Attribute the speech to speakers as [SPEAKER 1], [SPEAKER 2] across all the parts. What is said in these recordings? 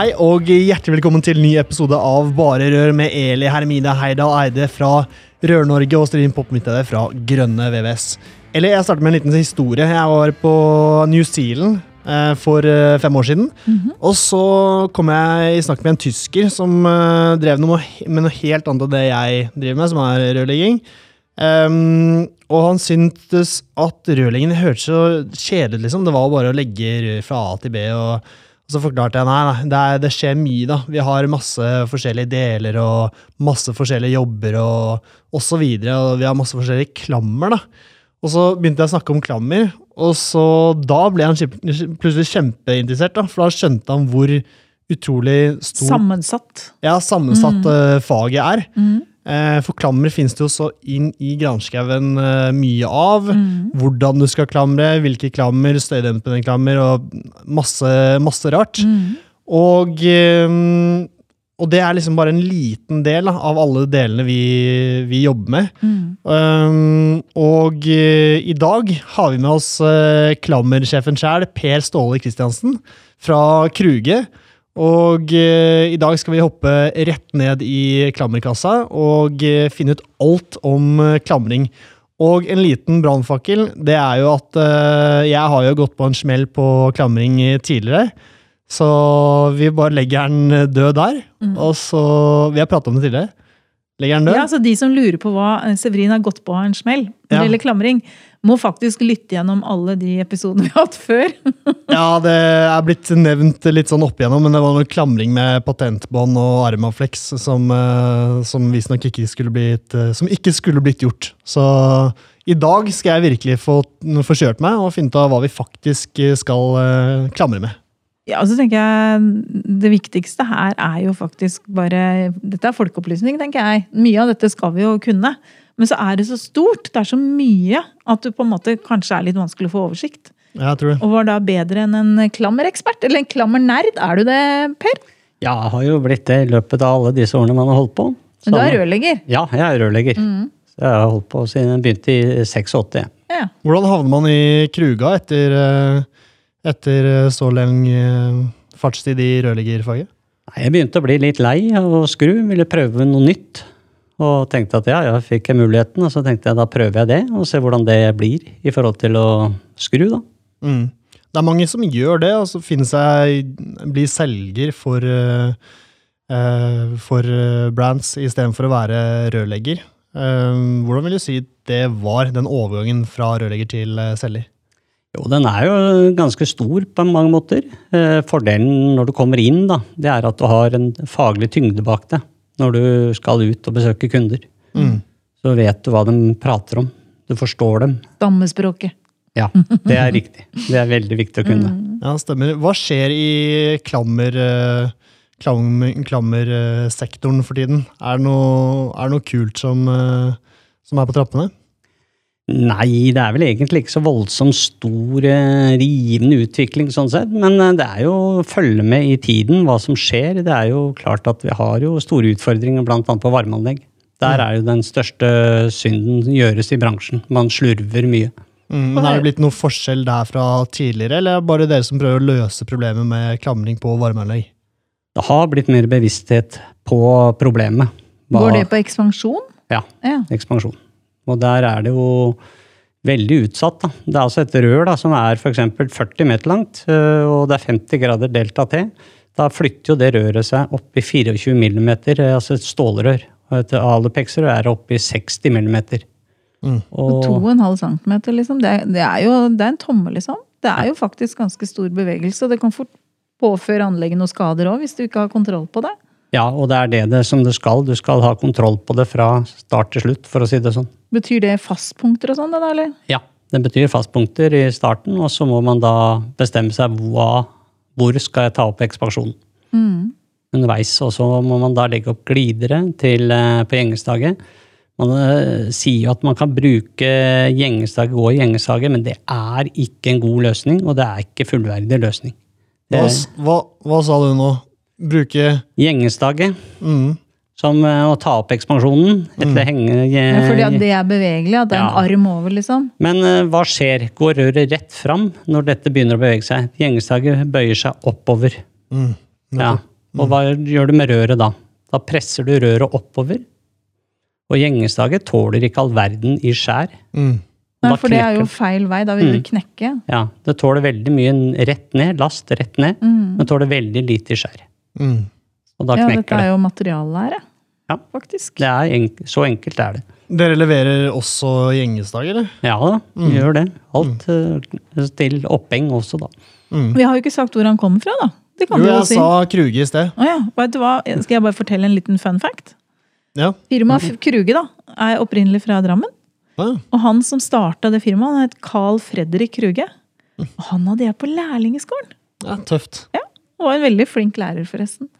[SPEAKER 1] Hei og hjertelig velkommen til ny episode av Bare Rør med Eli Hermine Heidal Eide fra Rør-Norge og Strin Popmidtøy fra Grønne VVS. Eller jeg starter med en liten historie. Jeg var på New Zealand eh, for eh, fem år siden. Og så kom jeg i snakk med en tysker som eh, drev noe, med noe helt annet enn det jeg driver med, som er rørlegging. Um, og han syntes at rørleggingen hørtes så kjedelig ut, liksom. Det var bare å legge rør fra A til B. og og så forklarte jeg nei, nei det, er, det, skjer mye, da. Vi har masse forskjellige deler og masse forskjellige jobber og, og så videre. Og vi har masse forskjellige klammer, da. Og så begynte jeg å snakke om klammer, og så da ble han plutselig kjempeinteressert, da. For da skjønte han hvor utrolig stort
[SPEAKER 2] Sammensatt.
[SPEAKER 1] Ja, sammensatt mm. faget er.
[SPEAKER 2] Mm.
[SPEAKER 1] For klammer finnes det jo så inn i granskauen mye av.
[SPEAKER 2] Mm.
[SPEAKER 1] Hvordan du skal klamre, hvilke klammer, støydempende klammer og masse, masse rart.
[SPEAKER 2] Mm.
[SPEAKER 1] Og, og det er liksom bare en liten del av alle delene vi, vi jobber med.
[SPEAKER 2] Mm.
[SPEAKER 1] Og i dag har vi med oss klammersjefen sjæl, Per Ståle Kristiansen fra Kruge. Og eh, i dag skal vi hoppe rett ned i klammerkassa og eh, finne ut alt om eh, klamring. Og en liten brannfakkel, det er jo at eh, jeg har jo gått på en smell på klamring tidligere. Så vi bare legger den død der.
[SPEAKER 2] Mm.
[SPEAKER 1] Og så Vi har pratet om det tidligere. Legger den død.
[SPEAKER 2] Ja, så De som lurer på hva Severin har gått på av en smell når
[SPEAKER 1] Ja.
[SPEAKER 2] det gjelder klamring, må faktisk lytte gjennom alle de episodene vi har hatt før.
[SPEAKER 1] Ja, det er blitt nevnt litt sånn opp igjennom, men det var noe klamring med patentbånd og Armaflex som, eh, som visstnok ikke skulle blitt eh, Som ikke skulle blitt gjort. Så i dag skal jeg virkelig få, få kjørt meg og finne ut av hva vi faktisk skal eh, klamre med.
[SPEAKER 2] Ja, så tenker jeg Det viktigste her er jo faktisk bare Dette er folkeopplysning, tenker jeg. Mye av dette skal vi jo kunne. Men så er det så stort, det er så mye, at du på en måte kanskje er litt vanskelig å få oversikt.
[SPEAKER 1] Ja, jeg tror det.
[SPEAKER 2] Og var da bedre enn en klammerekspert? Eller en klammernerd, er du det, Per?
[SPEAKER 3] Ja, jeg har jo blitt det i løpet av alle disse årene man har holdt på.
[SPEAKER 2] Men du er rørlegger?
[SPEAKER 3] Ja, jeg er rørlegger.
[SPEAKER 2] Mm.
[SPEAKER 3] Så jeg har holdt på siden jeg begynte i 86.
[SPEAKER 2] Ja.
[SPEAKER 1] Hvordan havner man i Kruga etter, eh, etter eh, så lang eh, fartstid i rørleggerfaget?
[SPEAKER 3] Jeg begynte å bli litt lei av å skru, ville prøve noe nytt. Og tenkte at ja, ja, fikk jeg muligheten, og så tenkte jeg da prøver jeg det, og ser hvordan det blir i forhold til å skru, da.
[SPEAKER 1] Mm. Det er mange som gjør det, og så finner seg bli selger for, uh, for eh, brands istedenfor å være rørlegger. Uh, hvordan vil du si det var, den overgangen fra rørlegger til selger?
[SPEAKER 3] Jo, den er jo ganske stor på mange måter. Fordelen når du kommer inn, da, det er at du har en faglig tyngde bak deg når du skal ut og besøke kunder.
[SPEAKER 1] Mm.
[SPEAKER 3] Så vet du hva de prater om. Du forstår dem.
[SPEAKER 2] Stammespråket.
[SPEAKER 3] Ja, det er riktig. Det er veldig viktig å kunne.
[SPEAKER 1] Ja, stemmer. Hva skjer i klammer, klammer, klammersektoren for tiden? Er det noe, er det noe kult som, eh, som er på trappene?
[SPEAKER 3] Nei, det er vel egentlig ikke så voldsomt stor, eh, rivende utvikling sånn sett. Men eh, det er jo å følge med i tiden, hva som skjer. Det er jo klart at vi har jo store utfordringer bl.a. på varmeanlegg. Der er jo den største synden gjøres i bransjen. Man slurver mye.
[SPEAKER 1] Mm, men er det blitt noe forskjell der fra tidligere, eller er det bare dere som prøver å løse problemet med klamring på varmeanlegg?
[SPEAKER 3] Det har blitt mer bevissthet på problemet. Hva-
[SPEAKER 2] Går det på ekspansjon?
[SPEAKER 3] Ja,
[SPEAKER 2] Ja.
[SPEAKER 3] ekspansjon. Og der er det jo veldig utsatt. Da. Det er altså et rør da, som er f.eks. 40 meter langt, øh, og det er 50 grader delta T. Da flytter jo det røret seg opp i 24 millimeter, eh, altså et stålrør. Og et alopexer er oppe i 60 millimeter.
[SPEAKER 1] Mm.
[SPEAKER 3] Og,
[SPEAKER 2] 2,5 cm, liksom. Det det er jo det er en tomme, liksom. Det er jo faktisk ganske stor bevegelse, og det kan fort påføre anlegget noen skader òg, hvis du ikke har kontroll på det.
[SPEAKER 3] Ja, og det er det, det som det skal. Du skal ha kontroll på det fra start til slutt, for å si det sånn.
[SPEAKER 2] Betyr det fastpunkter og sånn, da, eller?
[SPEAKER 3] Ja, det betyr fastpunkter i starten, og så må man da bestemme seg hva, hvor skal jeg ta opp ekspansjonen.
[SPEAKER 2] Mm.
[SPEAKER 3] underveis. Og så må man da legge opp glidere til, eh, på gjengestaget. Man eh, sier jo at man kan bruke gjengestaget, gå i gjengestaget, men det er ikke en god løsning, og det er ikke fullverdig løsning.
[SPEAKER 1] Hva, hva, hva sa du nå? Bruke
[SPEAKER 3] gjengestaget,
[SPEAKER 1] mm,
[SPEAKER 3] som eh, å ta opp ekspansjonen etter henge...
[SPEAKER 2] Ja, fordi at det er bevegelig, at det er en
[SPEAKER 3] Ja.
[SPEAKER 2] arm over, liksom.
[SPEAKER 3] Men uh, hva skjer? Går røret rett fram når dette begynner å bevege seg? Gjengestaget bøyer seg oppover.
[SPEAKER 1] mm,
[SPEAKER 3] Ja. Og hva gjør du med røret da? Da presser du røret oppover. Og gjengestaget tåler ikke all verden i skjær.
[SPEAKER 1] mm,
[SPEAKER 2] Nei, for det er jo feil vei. Da vil det knekke.
[SPEAKER 3] Ja, Det tåler veldig mye rett ned, last rett ned,
[SPEAKER 2] Mm.
[SPEAKER 3] men tåler veldig lite i skjær.
[SPEAKER 1] Mm.
[SPEAKER 3] Og da
[SPEAKER 2] Ja, dette er jo materiallære,
[SPEAKER 3] Ja.
[SPEAKER 2] faktisk.
[SPEAKER 3] det er enk så enkelt er det.
[SPEAKER 1] Dere leverer også gjengesdag, eller?
[SPEAKER 3] Ja da, vi gjør det. Alt mm. til oppheng også, da.
[SPEAKER 1] Mm.
[SPEAKER 2] Vi har jo ikke sagt hvor han kommer fra, da. Det kan
[SPEAKER 1] Jo, jeg
[SPEAKER 2] si.
[SPEAKER 1] sa Kruge i sted.
[SPEAKER 2] Å ja, vet du hva? Skal jeg bare fortelle en liten fun fact?
[SPEAKER 1] Ja.
[SPEAKER 2] Firmaet Kruge da, er opprinnelig fra Drammen.
[SPEAKER 1] Ja.
[SPEAKER 2] Og han som starta det firmaet, han het Carl Fredrik Kruge. Og han hadde jeg på lærlingeskolen.
[SPEAKER 1] ja, tøft.
[SPEAKER 2] Og en veldig flink lærer, forresten.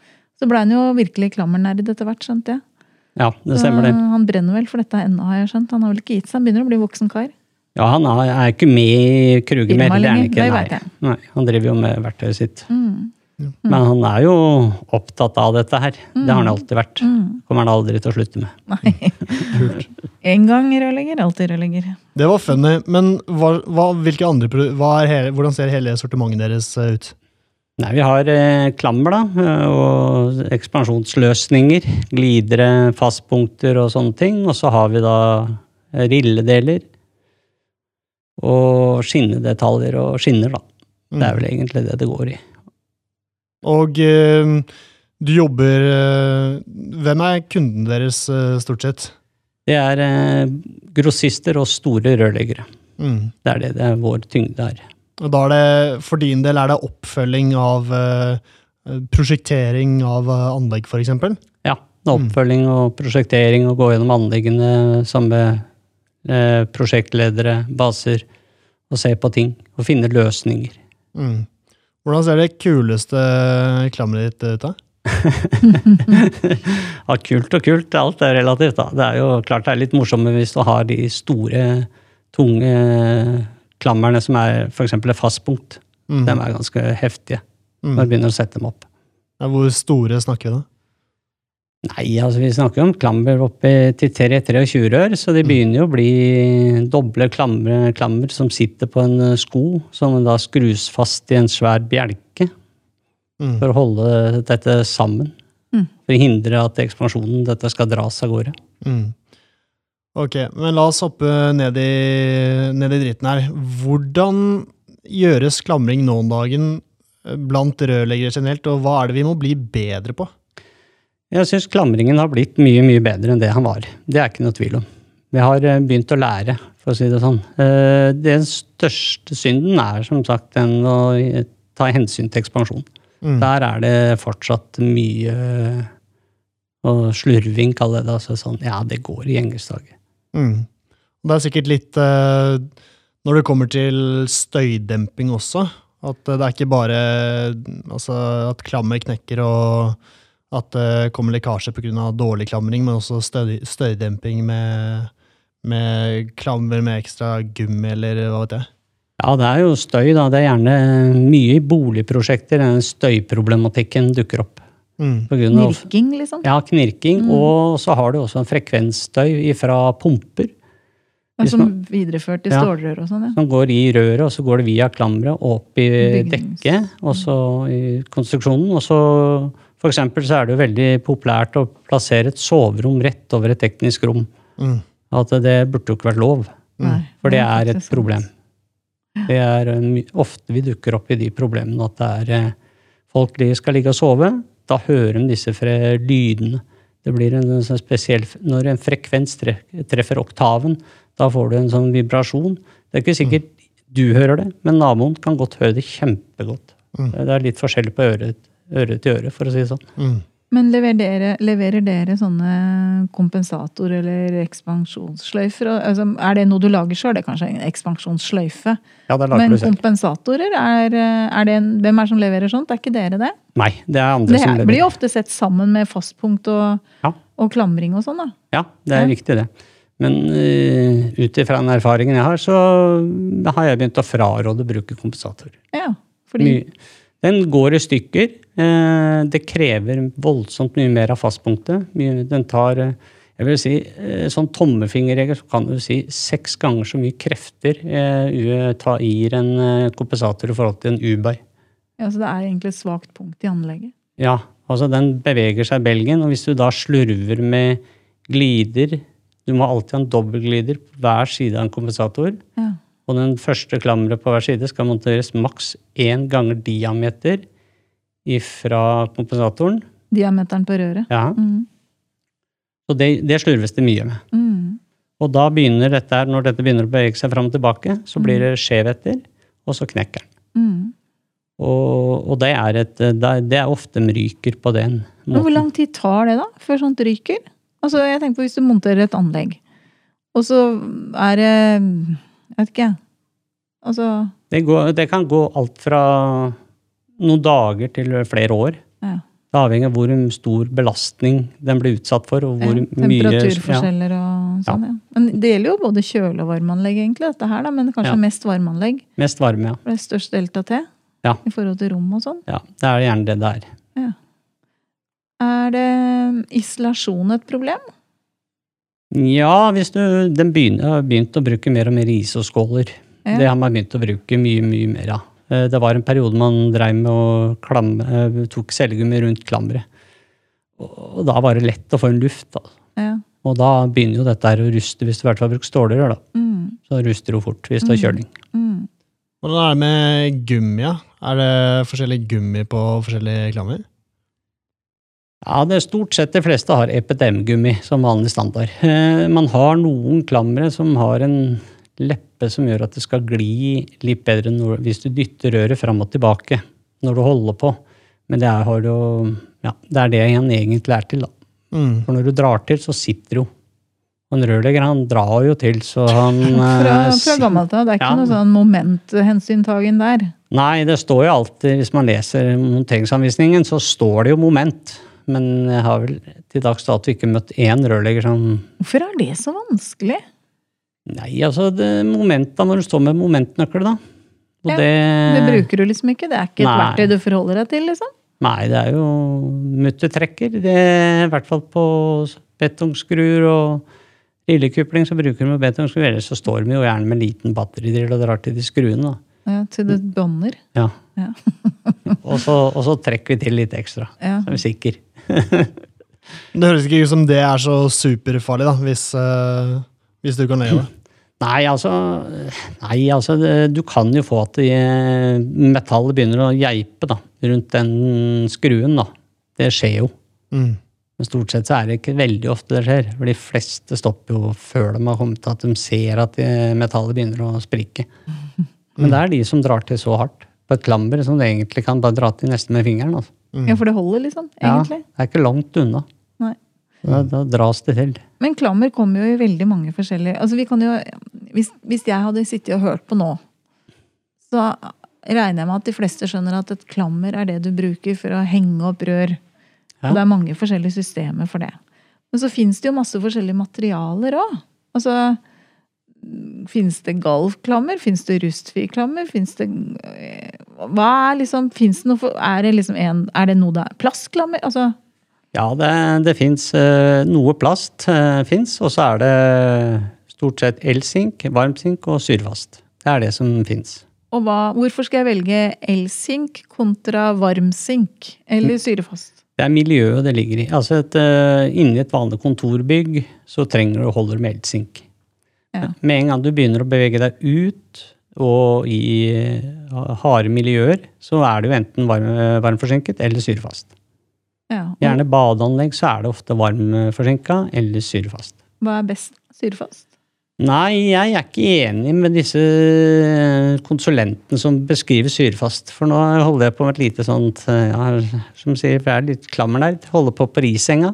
[SPEAKER 2] Så ble han jo virkelig klammernerd etter hvert, skjønte jeg.
[SPEAKER 3] Ja, det stemmer det.
[SPEAKER 2] Så Han brenner vel for dette ennå, har jeg skjønt. Han har vel ikke gitt seg, han begynner å bli voksen kar.
[SPEAKER 3] Ja, han er er ikke med i Kruger mer, det er han ikke. Nei. nei, han driver jo med verktøyet sitt.
[SPEAKER 2] Mm.
[SPEAKER 3] Men han er jo opptatt av dette her. Det har han alltid vært.
[SPEAKER 2] Mm.
[SPEAKER 3] Kommer han aldri til å slutte med.
[SPEAKER 2] Nei. En gang rørlegger, alltid rørlegger.
[SPEAKER 1] Det var funny, men hva, hva, andre, hva er hele, hvordan ser hele sortimentet deres eh, ut?
[SPEAKER 3] Nei, vi har eh, klammer, da. eh, Og ekspansjonsløsninger. Glidere, fastpunkter og sånne ting. Og så har vi da rilledeler. Og skinnedetaljer og skinner, da. Det er vel egentlig det det går i.
[SPEAKER 1] Og eh, du jobber Hvem er kunden deres, stort sett?
[SPEAKER 3] Det er grossister og store rørleggere.
[SPEAKER 1] Mm.
[SPEAKER 3] Det er det det er vår tyngde er.
[SPEAKER 1] Og da er det, for din del, er det oppfølging av eh, prosjektering av eh, anlegg, eksempel?
[SPEAKER 3] Ja. er Oppfølging og prosjektering og gå gjennom anleggene sammen med eh, prosjektledere, baser, og se på ting. Og finne løsninger.
[SPEAKER 1] Mm. Hvordan ser det kuleste klammeret ditt ut? da?
[SPEAKER 3] Ja, kult og kult, alt er relativt. da. Det er jo klart det er litt morsommere hvis du har de store, tunge klammerne som er f.eks. et fastpunkt.
[SPEAKER 1] Mm.
[SPEAKER 3] De er ganske heftige
[SPEAKER 1] Mm.
[SPEAKER 3] når du begynner å sette dem opp.
[SPEAKER 1] Ja, hvor store snakker vi da?
[SPEAKER 3] Nei, altså vi snakker om klammer oppe til 3-23 rør, så de begynner jo å bli doble klammer, klammer som sitter på en eh, sko, som da skrus fast i en svær bjelke
[SPEAKER 1] Mm.
[SPEAKER 3] for å holde dette sammen.
[SPEAKER 2] Mm.
[SPEAKER 3] For å hindre at ekspansjonen dette skal dras av gårde.
[SPEAKER 1] Mm. Ok, men la oss hoppe ned i, ned i dritten her. Hvordan gjøres klamring nå om dagen eh, blant rørleggere generelt, og hva er det vi må bli bedre på?
[SPEAKER 3] Jeg syns klamringen har blitt mye, mye bedre enn det han var. Det er ikke noe tvil om. Vi har eh, begynt å lære, for å si det sånn. Eh, Den største synden er som sagt den å ta hensyn til ekspansjon.
[SPEAKER 1] Mm.
[SPEAKER 3] Der er det fortsatt mye og slurving, kaller jeg det. Altså sånn, ja, det går i gjengestaget.
[SPEAKER 1] Mm. Det er sikkert litt uh, når det kommer til støydemping også, at eh, det er ikke bare altså, at klammer knekker og at det kommer lekkasje pga. dårlig klamring, men også støy, støydemping med, med klammer med ekstra gummi eller hva vet jeg.
[SPEAKER 3] Ja, det er jo støy, da. Det er gjerne mye i boligprosjekter støyproblematikken dukker opp.
[SPEAKER 1] Mm.
[SPEAKER 2] Knirking, liksom.
[SPEAKER 3] ja, knirking, og så har du også en frekvensstøy fra pumper.
[SPEAKER 2] Ja, som
[SPEAKER 3] man-
[SPEAKER 2] videreført i stålrør og sånn, ja.
[SPEAKER 3] som går i røret, og så går det via klammeret opp i
[SPEAKER 2] Bygnings-
[SPEAKER 3] dekket, og så i konstruksjonen. Og så for eksempel så er det jo veldig populært å plassere et soverom rett over et teknisk rom.
[SPEAKER 1] Mm.
[SPEAKER 3] At det burde jo ikke vært lov,
[SPEAKER 2] Mm.
[SPEAKER 3] for det er et problem. Det er ofte vi dukker opp i de problemene at det er eh, folk de skal ligge og sove. Da hører de disse lydene. Det blir en sånn spesiell Når en frekvens treffer oktaven, da får du en sånn vibrasjon. Det er ikke sikkert du hører det, men naboen kan godt høre det kjempegodt.
[SPEAKER 1] Mm.
[SPEAKER 3] Det er litt forskjellig på øre, øre til øre, for å si det sånn.
[SPEAKER 1] Mm.
[SPEAKER 2] Men leverer dere, leverer dere sånne kompensator- eller ekspansjonssløyfer? Altså, er det noe du lager sjøl? Det er kanskje en ekspansjonssløyfe.
[SPEAKER 3] Ja, det lager
[SPEAKER 2] Men
[SPEAKER 3] du selv.
[SPEAKER 2] kompensatorer, er, er det en, hvem er det som leverer sånt? Er ikke dere det?
[SPEAKER 3] Nei, det er andre
[SPEAKER 2] Det
[SPEAKER 3] som leverer.
[SPEAKER 2] Det blir ofte sett sammen med fastpunkt og,
[SPEAKER 3] Ja.
[SPEAKER 2] og klamring og sånn, da.
[SPEAKER 3] Ja, det er
[SPEAKER 2] Ja.
[SPEAKER 3] riktig det. Men uh, ut ifra den erfaringen jeg har, så har jeg begynt å fraråde å bruke kompensator.
[SPEAKER 2] Ja, fordi
[SPEAKER 3] Den går i stykker. Eh, det krever voldsomt mye mer av fastpunktet. Den tar eh, jeg vil si, eh, sånn tommefingerregel så kan du si seks ganger så mye krefter gir en kompensator i forhold til en ubei.
[SPEAKER 2] ja, så det er egentlig et svakt punkt i anlegget.
[SPEAKER 3] Ja, altså den beveger seg i belgen, og hvis du da slurver med glider Du må alltid ha en dobbeltglider på hver side av en kompensator.
[SPEAKER 2] Ja.
[SPEAKER 3] Og den første klammeret på hver side skal monteres maks én ganger diameter fra kompensatoren.
[SPEAKER 2] Diameteren på røret.
[SPEAKER 3] Ja,
[SPEAKER 2] Mm.
[SPEAKER 3] Så det, det slurves det mye med.
[SPEAKER 2] Mm.
[SPEAKER 3] Og da begynner dette her, når dette begynner å bevege seg fram og tilbake, så blir det skjevheter, og så knekker den.
[SPEAKER 2] Mm.
[SPEAKER 3] Og, og det, er et, det er- ofte en ryker på den
[SPEAKER 2] Men hvor lang tid tar det, da, før sånt ryker? Altså, jeg tenker på Hvis du monterer et anlegg, og så er det Jeg vet ikke, jeg. Altså
[SPEAKER 3] Det, går, det kan gå alt fra noen dager til flere år.
[SPEAKER 2] ja.
[SPEAKER 3] Det avhenger av hvor stor belastning den blir utsatt for. og hvor
[SPEAKER 2] ja,
[SPEAKER 3] mye... Ja,
[SPEAKER 2] Temperaturforskjeller og sånn, ja. Men det gjelder jo både kjøle- og varmeanlegg, egentlig, dette her, da, men kanskje
[SPEAKER 3] Ja.
[SPEAKER 2] mest varmeanlegg.
[SPEAKER 3] mest varme, ja.
[SPEAKER 2] For det er størst delta T
[SPEAKER 3] Ja.
[SPEAKER 2] i forhold til rom og sånn.
[SPEAKER 3] ja. Det er gjerne det det er.
[SPEAKER 2] Ja. Er det isolasjon et problem?
[SPEAKER 3] Ja, hvis du den begynner, har begynt å bruke mer og mer ISO-skåler.
[SPEAKER 2] Ja.
[SPEAKER 3] Det har man begynt å bruke mye, mye mer av. Eh, Det var en periode man dreiv med å klamme, eh, tok cellegummi rundt klammeret. Og og da var det lett å få en luft. Altså.
[SPEAKER 2] Ja.
[SPEAKER 3] Og da begynner jo dette her å ruste, hvis du i hvert fall bruker stålrør. da.
[SPEAKER 2] Mm.
[SPEAKER 3] Så ruster det fort hvis du har kjøling.
[SPEAKER 2] Mm.
[SPEAKER 1] Hvordan er det med gummi? Ja? Er det forskjellig gummi på forskjellige klammer?
[SPEAKER 3] Ja, det er stort sett de fleste har EPDM-gummi som vanlig standard. Eh, Man har noen klamre som har en leppe som gjør at det skal gli litt bedre når, hvis du dytter røret fram og tilbake når du holder på. Men det er, har du, jo- ja, det er det han egentlig er til. da.
[SPEAKER 1] Mm.
[SPEAKER 3] For når du drar til, så sitter jo. Og en rørlegger han drar jo til, så han
[SPEAKER 2] Fra,
[SPEAKER 3] eh,
[SPEAKER 2] fra gammelt av. Det er ikke
[SPEAKER 3] Ja.
[SPEAKER 2] noe sånn momenthensyntagen der.
[SPEAKER 3] Nei, det står jo alltid, hvis man leser monteringsanvisningen, så står det jo moment. Men jeg har vel til dags dato ikke møtt én rørlegger som
[SPEAKER 2] Hvorfor er det så vanskelig?
[SPEAKER 3] Nei, altså det momenta når du står med momentnøkkel, da. Og
[SPEAKER 2] Ja,
[SPEAKER 3] det,
[SPEAKER 2] Det bruker du liksom ikke. Det er ikke et
[SPEAKER 3] Nei.
[SPEAKER 2] verktøy du forholder deg til, liksom.
[SPEAKER 3] Nei, det er jo muttertrekker. Det I hvert fall på betongskruer og lillekupling så bruker de betongskruer. Ellers så står de jo gjerne med liten batteridrill og drar til de skruene. da.
[SPEAKER 2] Ja, til det bånder.
[SPEAKER 3] Ja.
[SPEAKER 2] Ja.
[SPEAKER 3] og, så, og så trekker vi til litt ekstra.
[SPEAKER 2] Ja.
[SPEAKER 3] Så er vi sikre.
[SPEAKER 1] Det høres ikke ut som det er så superfarlig, da, hvis, eh, hvis du kan le av det.
[SPEAKER 3] Nei, altså, nei, altså det, du kan jo få at det, metallet begynner å geipe da, rundt den skruen. da. Det skjer jo.
[SPEAKER 1] Mm.
[SPEAKER 3] Men stort sett så er det ikke veldig ofte det skjer. For de fleste stopper jo før de har kommet til at de ser at det- metallet begynner å sprikke. Men det er de som drar til så hardt på et klammer som du egentlig kan bare dra til nesten med fingeren. Altså.
[SPEAKER 2] Ja, for det holder, liksom. Egentlig.
[SPEAKER 3] Ja, det er ikke langt unna. Da, da dras det til.
[SPEAKER 2] Men klammer kommer jo i veldig mange forskjellige altså vi kan jo, hvis, hvis jeg hadde sittet og hørt på nå, så regner jeg med at de fleste skjønner at et klammer er det du bruker for å henge opp rør.
[SPEAKER 3] Ja.
[SPEAKER 2] Og det er mange forskjellige systemer for det. Men så fins det jo masse forskjellige materialer òg. Altså Fins det galvklammer? Fins det rustfyrklammer? Fins det eh, Hva er liksom Fins det noe for Er det liksom en Er det noe det er Plastklammer? Altså
[SPEAKER 3] Ja, det, det fins noe plast. Uh, fins, og så er det stort sett elsink, varmsink og syrefast. Det er det som fins.
[SPEAKER 2] Og hva, hvorfor skal jeg velge elsink kontra varmsink eller syrefast?
[SPEAKER 3] Det er miljøet det ligger i. Altså et, eh, Inni et vanlig kontorbygg så trenger du å holde med elsink.
[SPEAKER 2] Ja.
[SPEAKER 3] Med en gang du begynner å bevege deg ut og i eh, harde miljøer, så er du enten varm, varmforsinket eller syrefast.
[SPEAKER 2] Ja.
[SPEAKER 3] Gjerne badeanlegg så er det ofte varmforsinka eller syrefast.
[SPEAKER 2] hva er best? Syrefast?
[SPEAKER 3] Nei, jeg er ikke enig med disse konsulentene som beskriver syrefast. For nå holder jeg på med et lite sånt ja, Som sier, for jeg er litt klammernerd. Holder på på Risenga.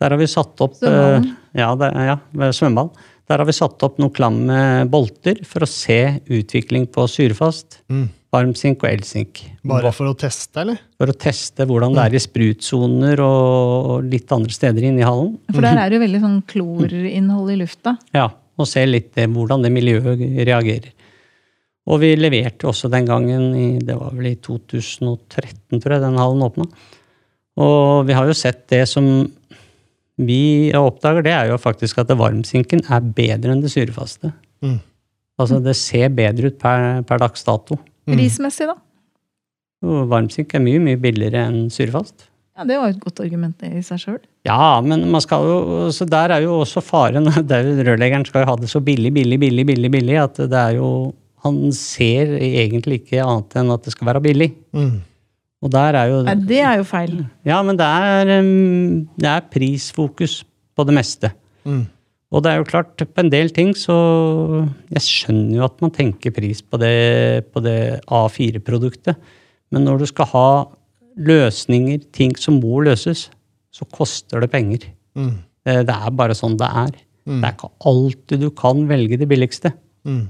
[SPEAKER 3] Der har vi satt opp
[SPEAKER 2] Svømmehallen?
[SPEAKER 3] eh, Ja, det, ja ved svømmehall. Der har vi satt opp noen klamme bolter for å se utvikling på syrefast,
[SPEAKER 1] Mm.
[SPEAKER 3] Varmsink og elsink.
[SPEAKER 1] Bare for å teste, eller?
[SPEAKER 3] For å teste hvordan det er i sprutsoner og litt andre steder inne i hallen.
[SPEAKER 2] For der er det jo veldig sånn klorinnhold i lufta.
[SPEAKER 3] Ja, og se litt det, hvordan det miljøet reagerer. Og vi leverte også den gangen, i, det var vel i 2013, tror jeg, den hallen åpna. Og vi har jo sett det som vi oppdager, det er jo faktisk at varmsinken er bedre enn det syrefaste.
[SPEAKER 1] Mm.
[SPEAKER 3] Altså det ser bedre ut per, per dags dato.
[SPEAKER 1] Mm.
[SPEAKER 2] Prismessig, da.
[SPEAKER 3] Og varmsynk er mye, mye billigere enn surfast.
[SPEAKER 2] Ja, Det var jo et godt argument i seg sjøl.
[SPEAKER 3] Ja, men man skal jo, så der er jo også faren er Rørleggeren skal jo ha det så billig, billig, billig, billig, billig at det er jo Han ser egentlig ikke annet enn at det skal være billig.
[SPEAKER 1] Mm.
[SPEAKER 3] Og der er jo
[SPEAKER 2] Nei, det er jo feil.
[SPEAKER 3] Ja, men det er, um, det er prisfokus på det meste.
[SPEAKER 1] Mm.
[SPEAKER 3] Og det er jo klart, på en del ting så Jeg skjønner jo at man tenker pris på det, på det A4-produktet. Men når du skal ha løsninger, ting som må løses, så koster det penger.
[SPEAKER 1] Mm.
[SPEAKER 3] Eh, Det er bare sånn det er.
[SPEAKER 1] Mm.
[SPEAKER 3] Det er ikke alltid du kan velge det billigste.
[SPEAKER 1] Mm.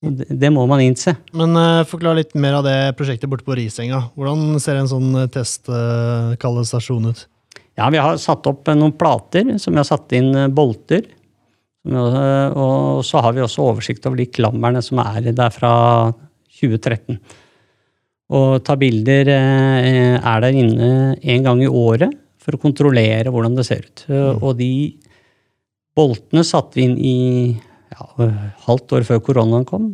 [SPEAKER 3] Det, det må man innse.
[SPEAKER 1] Men uh, forklar litt mer av det prosjektet borte på Risenga. Hvordan ser en sånn uh, testkallestasjon ut?
[SPEAKER 3] Ja, vi har satt opp noen plater som vi har satt inn eh, bolter. Eh, Og så har vi også oversikt over de klammerne som er der fra 2013. Og ta bilder eh, er der inne en gang i året for å kontrollere hvordan det ser ut. Eh, Og de boltene satte vi inn i ja, halvt år før koronaen kom.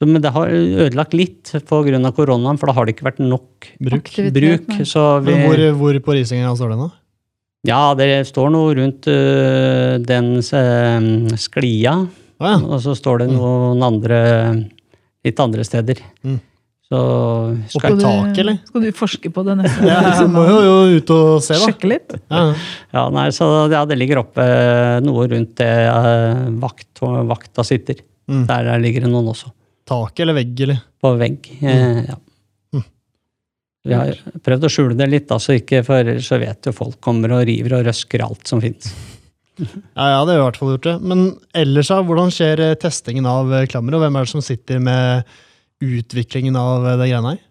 [SPEAKER 3] Så, men det har ødelagt litt pga. koronaen, for da har det ikke vært nok
[SPEAKER 1] Bruk.
[SPEAKER 3] Bruk. Så vi,
[SPEAKER 1] Men hvor, hvor på Risenga står den, da?
[SPEAKER 3] ja, det står noe rundt uh, den uh, sklia,
[SPEAKER 1] Ah, ja.
[SPEAKER 3] og så står det noen andre litt andre steder.
[SPEAKER 1] Mm.
[SPEAKER 3] Så
[SPEAKER 1] Oppe
[SPEAKER 3] skal,
[SPEAKER 1] i taket, eller?
[SPEAKER 2] Skal du forske på det neste?
[SPEAKER 1] Ja, jeg må jo, jo ut og se, da.
[SPEAKER 2] Sjekke litt?
[SPEAKER 1] Ja.
[SPEAKER 3] ja, nei, så ja, det ligger oppe noe rundt det øh, vakt, vakta sitter.
[SPEAKER 1] Mm.
[SPEAKER 3] Der ligger det noen også.
[SPEAKER 1] Taket eller vegg, eller?
[SPEAKER 3] På vegg. Eh, ja.
[SPEAKER 1] Mm.
[SPEAKER 3] Vi har prøvd å skjule det litt, da, så ikke, for så vet jo folk kommer og river og røsker alt som fins.
[SPEAKER 1] Ja, ja, det har jeg i hvert fall gjort det. Men ellers, da? Hvordan skjer eh, testingen av eh, klammer, og hvem er det som sitter med utviklingen av eh, det greiene her?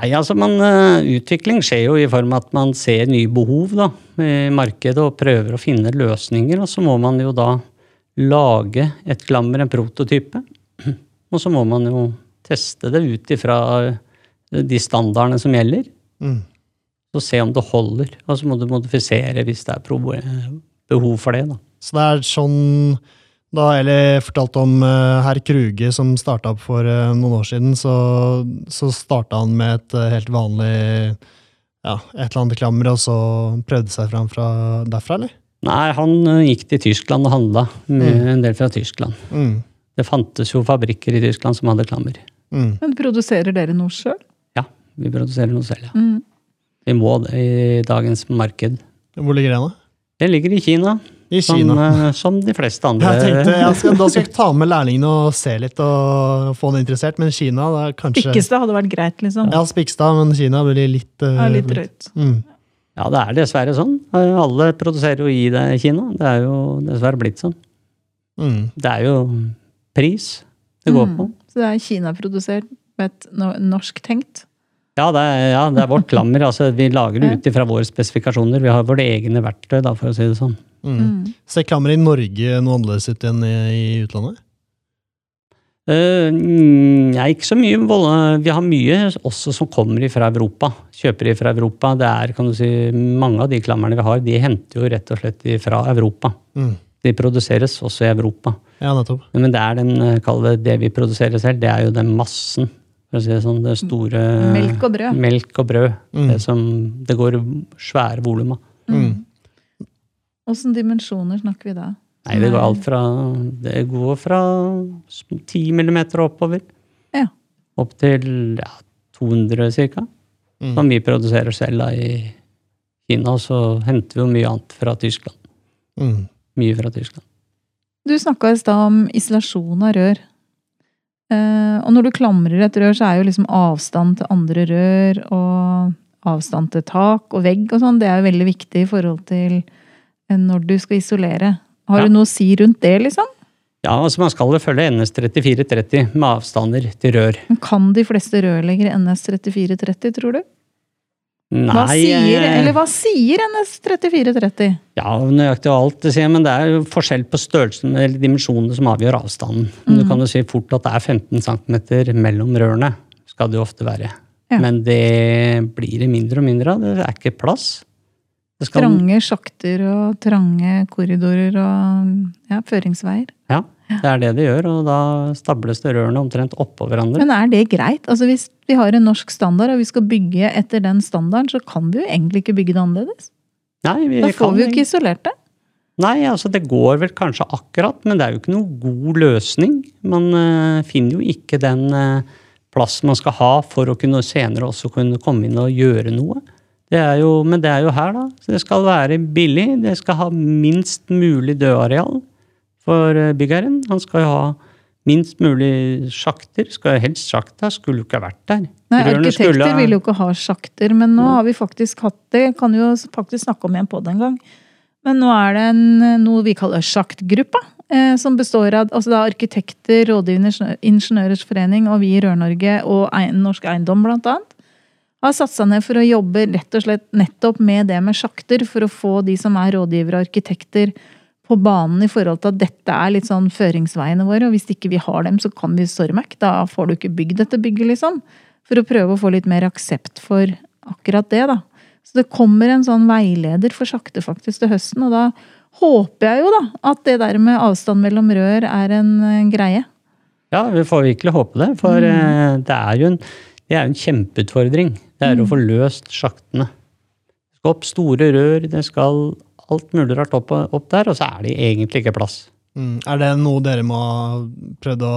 [SPEAKER 3] Nei, altså man, Utvikling skjer jo i form av at man ser nye behov da, i markedet og prøver å finne løsninger. Og så må man jo da lage et klammer, en prototype. Og så må man jo teste det ut ifra de standardene som gjelder.
[SPEAKER 1] Mm.
[SPEAKER 3] Og se om det holder. Og så må du modifisere hvis det er behov for det. da.
[SPEAKER 1] Så det er sånn Da Eli fortalte om uh, herr Kruge som starta opp for uh, noen år siden, så, så starta han med et uh, helt vanlig ja, et eller annet klammer, og så prøvde seg fram fra derfra, eller?
[SPEAKER 3] Nei, han eh, gikk til Tyskland og handla med en del fra Tyskland.
[SPEAKER 1] Mm.
[SPEAKER 3] Det fantes jo fabrikker i Tyskland som hadde klammer.
[SPEAKER 1] Mm.
[SPEAKER 2] Men produserer dere noe sjøl?
[SPEAKER 3] Ja, vi produserer noe selv, ja.
[SPEAKER 2] Mm.
[SPEAKER 3] Vi må det i dagens marked.
[SPEAKER 1] Hvor ligger den, da?
[SPEAKER 3] Det ligger i Kina,
[SPEAKER 1] I Kina.
[SPEAKER 3] Som, som de fleste andre.
[SPEAKER 1] Jeg tenkte, jeg skal, Da skal jeg ta med lærlingene og se litt og få dem interessert, men Kina det er kanskje
[SPEAKER 2] Spikkestad hadde vært greit, liksom.
[SPEAKER 1] Ja, Spikstad, men Kina blir litt uh,
[SPEAKER 2] Ja, litt drøyt.
[SPEAKER 1] Mm.
[SPEAKER 3] Ja, det er dessverre sånn. Alle produserer jo i det Kina. Det er jo dessverre blitt sånn.
[SPEAKER 1] Mm.
[SPEAKER 3] Det er jo pris det går på.
[SPEAKER 2] Mm. Så det er Kina-produsert med et norsk tenkt?
[SPEAKER 3] Ja, det er, ja, det er vårt klammer. Altså, vi lager det ut ifra våre spesifikasjoner. Vi har våre egne verktøy, da, for å si det sånn.
[SPEAKER 1] Mm.
[SPEAKER 2] Mm.
[SPEAKER 1] Ser klammer i Norge noe annerledes ut enn i, i utlandet?
[SPEAKER 3] Uh, mm, Nei, ikke så mye. Vi har mye også som kommer fra Europa. Kjøper fra Europa. Det er, kan du si, Mange av de klammerne vi har, de henter jo rett og slett fra Europa.
[SPEAKER 1] Mm.
[SPEAKER 3] De produseres også i Europa.
[SPEAKER 1] Ja, nettopp.
[SPEAKER 3] Men det er den, eh, kall det det vi produserer selv, det er jo den massen. For å si det sånn, det store
[SPEAKER 2] Melk og brød.
[SPEAKER 3] Melk og brød.
[SPEAKER 1] Mm.
[SPEAKER 3] Det som det går svære volum av.
[SPEAKER 1] Mm.
[SPEAKER 2] Åssen dimensjoner snakker vi da?
[SPEAKER 3] Nei, det går alt fra Det går fra 10 millimeter oppover.
[SPEAKER 2] Ja.
[SPEAKER 3] Opp til ja, 200 ca.
[SPEAKER 1] Mm.
[SPEAKER 3] Som vi produserer selv da i Kina. Og så henter vi jo mye annet fra Tyskland.
[SPEAKER 1] Mm.
[SPEAKER 3] Mye fra Tyskland.
[SPEAKER 2] Du snakka i stad om isolasjon av rør. Eh, og når du klamrer et rør, så er jo liksom avstand til andre rør og avstand til tak og vegg og sånn, det er jo veldig viktig i forhold til eh, når du skal isolere. Har
[SPEAKER 3] Ja.
[SPEAKER 2] du noe å si rundt det, liksom?
[SPEAKER 3] Ja, altså Man skal jo følge NS3430 med avstander til rør.
[SPEAKER 2] Kan de fleste rørleggere NS3430, tror du?
[SPEAKER 3] Nei,
[SPEAKER 2] Hva sier,
[SPEAKER 3] eh,
[SPEAKER 2] eller hva sier NS3430?
[SPEAKER 3] Ja, nøyaktig alt det sier, men det er jo forskjell på størrelsen eller dimensjonene som avgjør avstanden. Du
[SPEAKER 2] Mm.
[SPEAKER 3] kan jo si fort at det er 15 cm mellom rørene, skal det jo ofte være.
[SPEAKER 2] Ja.
[SPEAKER 3] Men det blir det mindre og mindre av. Det er ikke plass. Det skal,
[SPEAKER 2] Trange sjakter og trange korridorer og ja, føringsveier.
[SPEAKER 3] ja, det er det det gjør, og da stables det rørene omtrent oppå hverandre.
[SPEAKER 2] Men er det greit? Altså Hvis vi har en norsk standard og vi skal bygge etter den standarden, så kan vi jo egentlig ikke bygge det annerledes.
[SPEAKER 3] Nei, vi
[SPEAKER 2] Da får
[SPEAKER 3] kan
[SPEAKER 2] vi jo ikke isolert det.
[SPEAKER 3] Nei, altså det går vel kanskje akkurat, men det er jo ikke noen god løsning. Man uh, finner jo ikke den uh, plass man skal ha for å kunne senere også kunne komme inn og gjøre noe. Det er jo, men det er jo her, da. Så det skal være billig. Det skal ha minst mulig dødareal for eh, byggherren. Han skal jo ha minst mulig sjakter. Skal helst sjakta, skulle jo ikke ha vært der.
[SPEAKER 2] Nei,
[SPEAKER 3] skulle
[SPEAKER 2] Arkitekter
[SPEAKER 3] ha-
[SPEAKER 2] vil jo ikke ha sjakter, men nå har vi faktisk hatt det. Kan jo faktisk snakke om igjen på det en gang. Men nå er det en, noe vi kaller sjaktgruppa. Eh, som består av altså det er arkitekter, rådgivende ingeniør- ingeniørers forening og vi i Rør-Norge og Norsk Eiendom blant annet. Har satt seg ned for å jobbe rett og slett nettopp med det med sjakter, for å få de som er rådgivere og arkitekter på banen i forhold til at dette er litt sånn føringsveiene våre, og hvis ikke vi har dem, så kan vi stormek. Da får du ikke bygd dette bygget, liksom. For å prøve å få litt mer aksept for akkurat det, da. Så det kommer en sånn veileder for sakte faktisk til høsten, og da håper jeg jo da at det der med avstand mellom rør er en eh, greie.
[SPEAKER 3] Ja, vi får virkelig håpe det. For mm. det er jo en, det er en kjempeutfordring. Det er å få løst sjaktene. Det skal opp store rør, det skal alt mulig rart opp, opp der, og så er det egentlig ikke plass.
[SPEAKER 1] Mm. Er det noe dere må ha prøvd å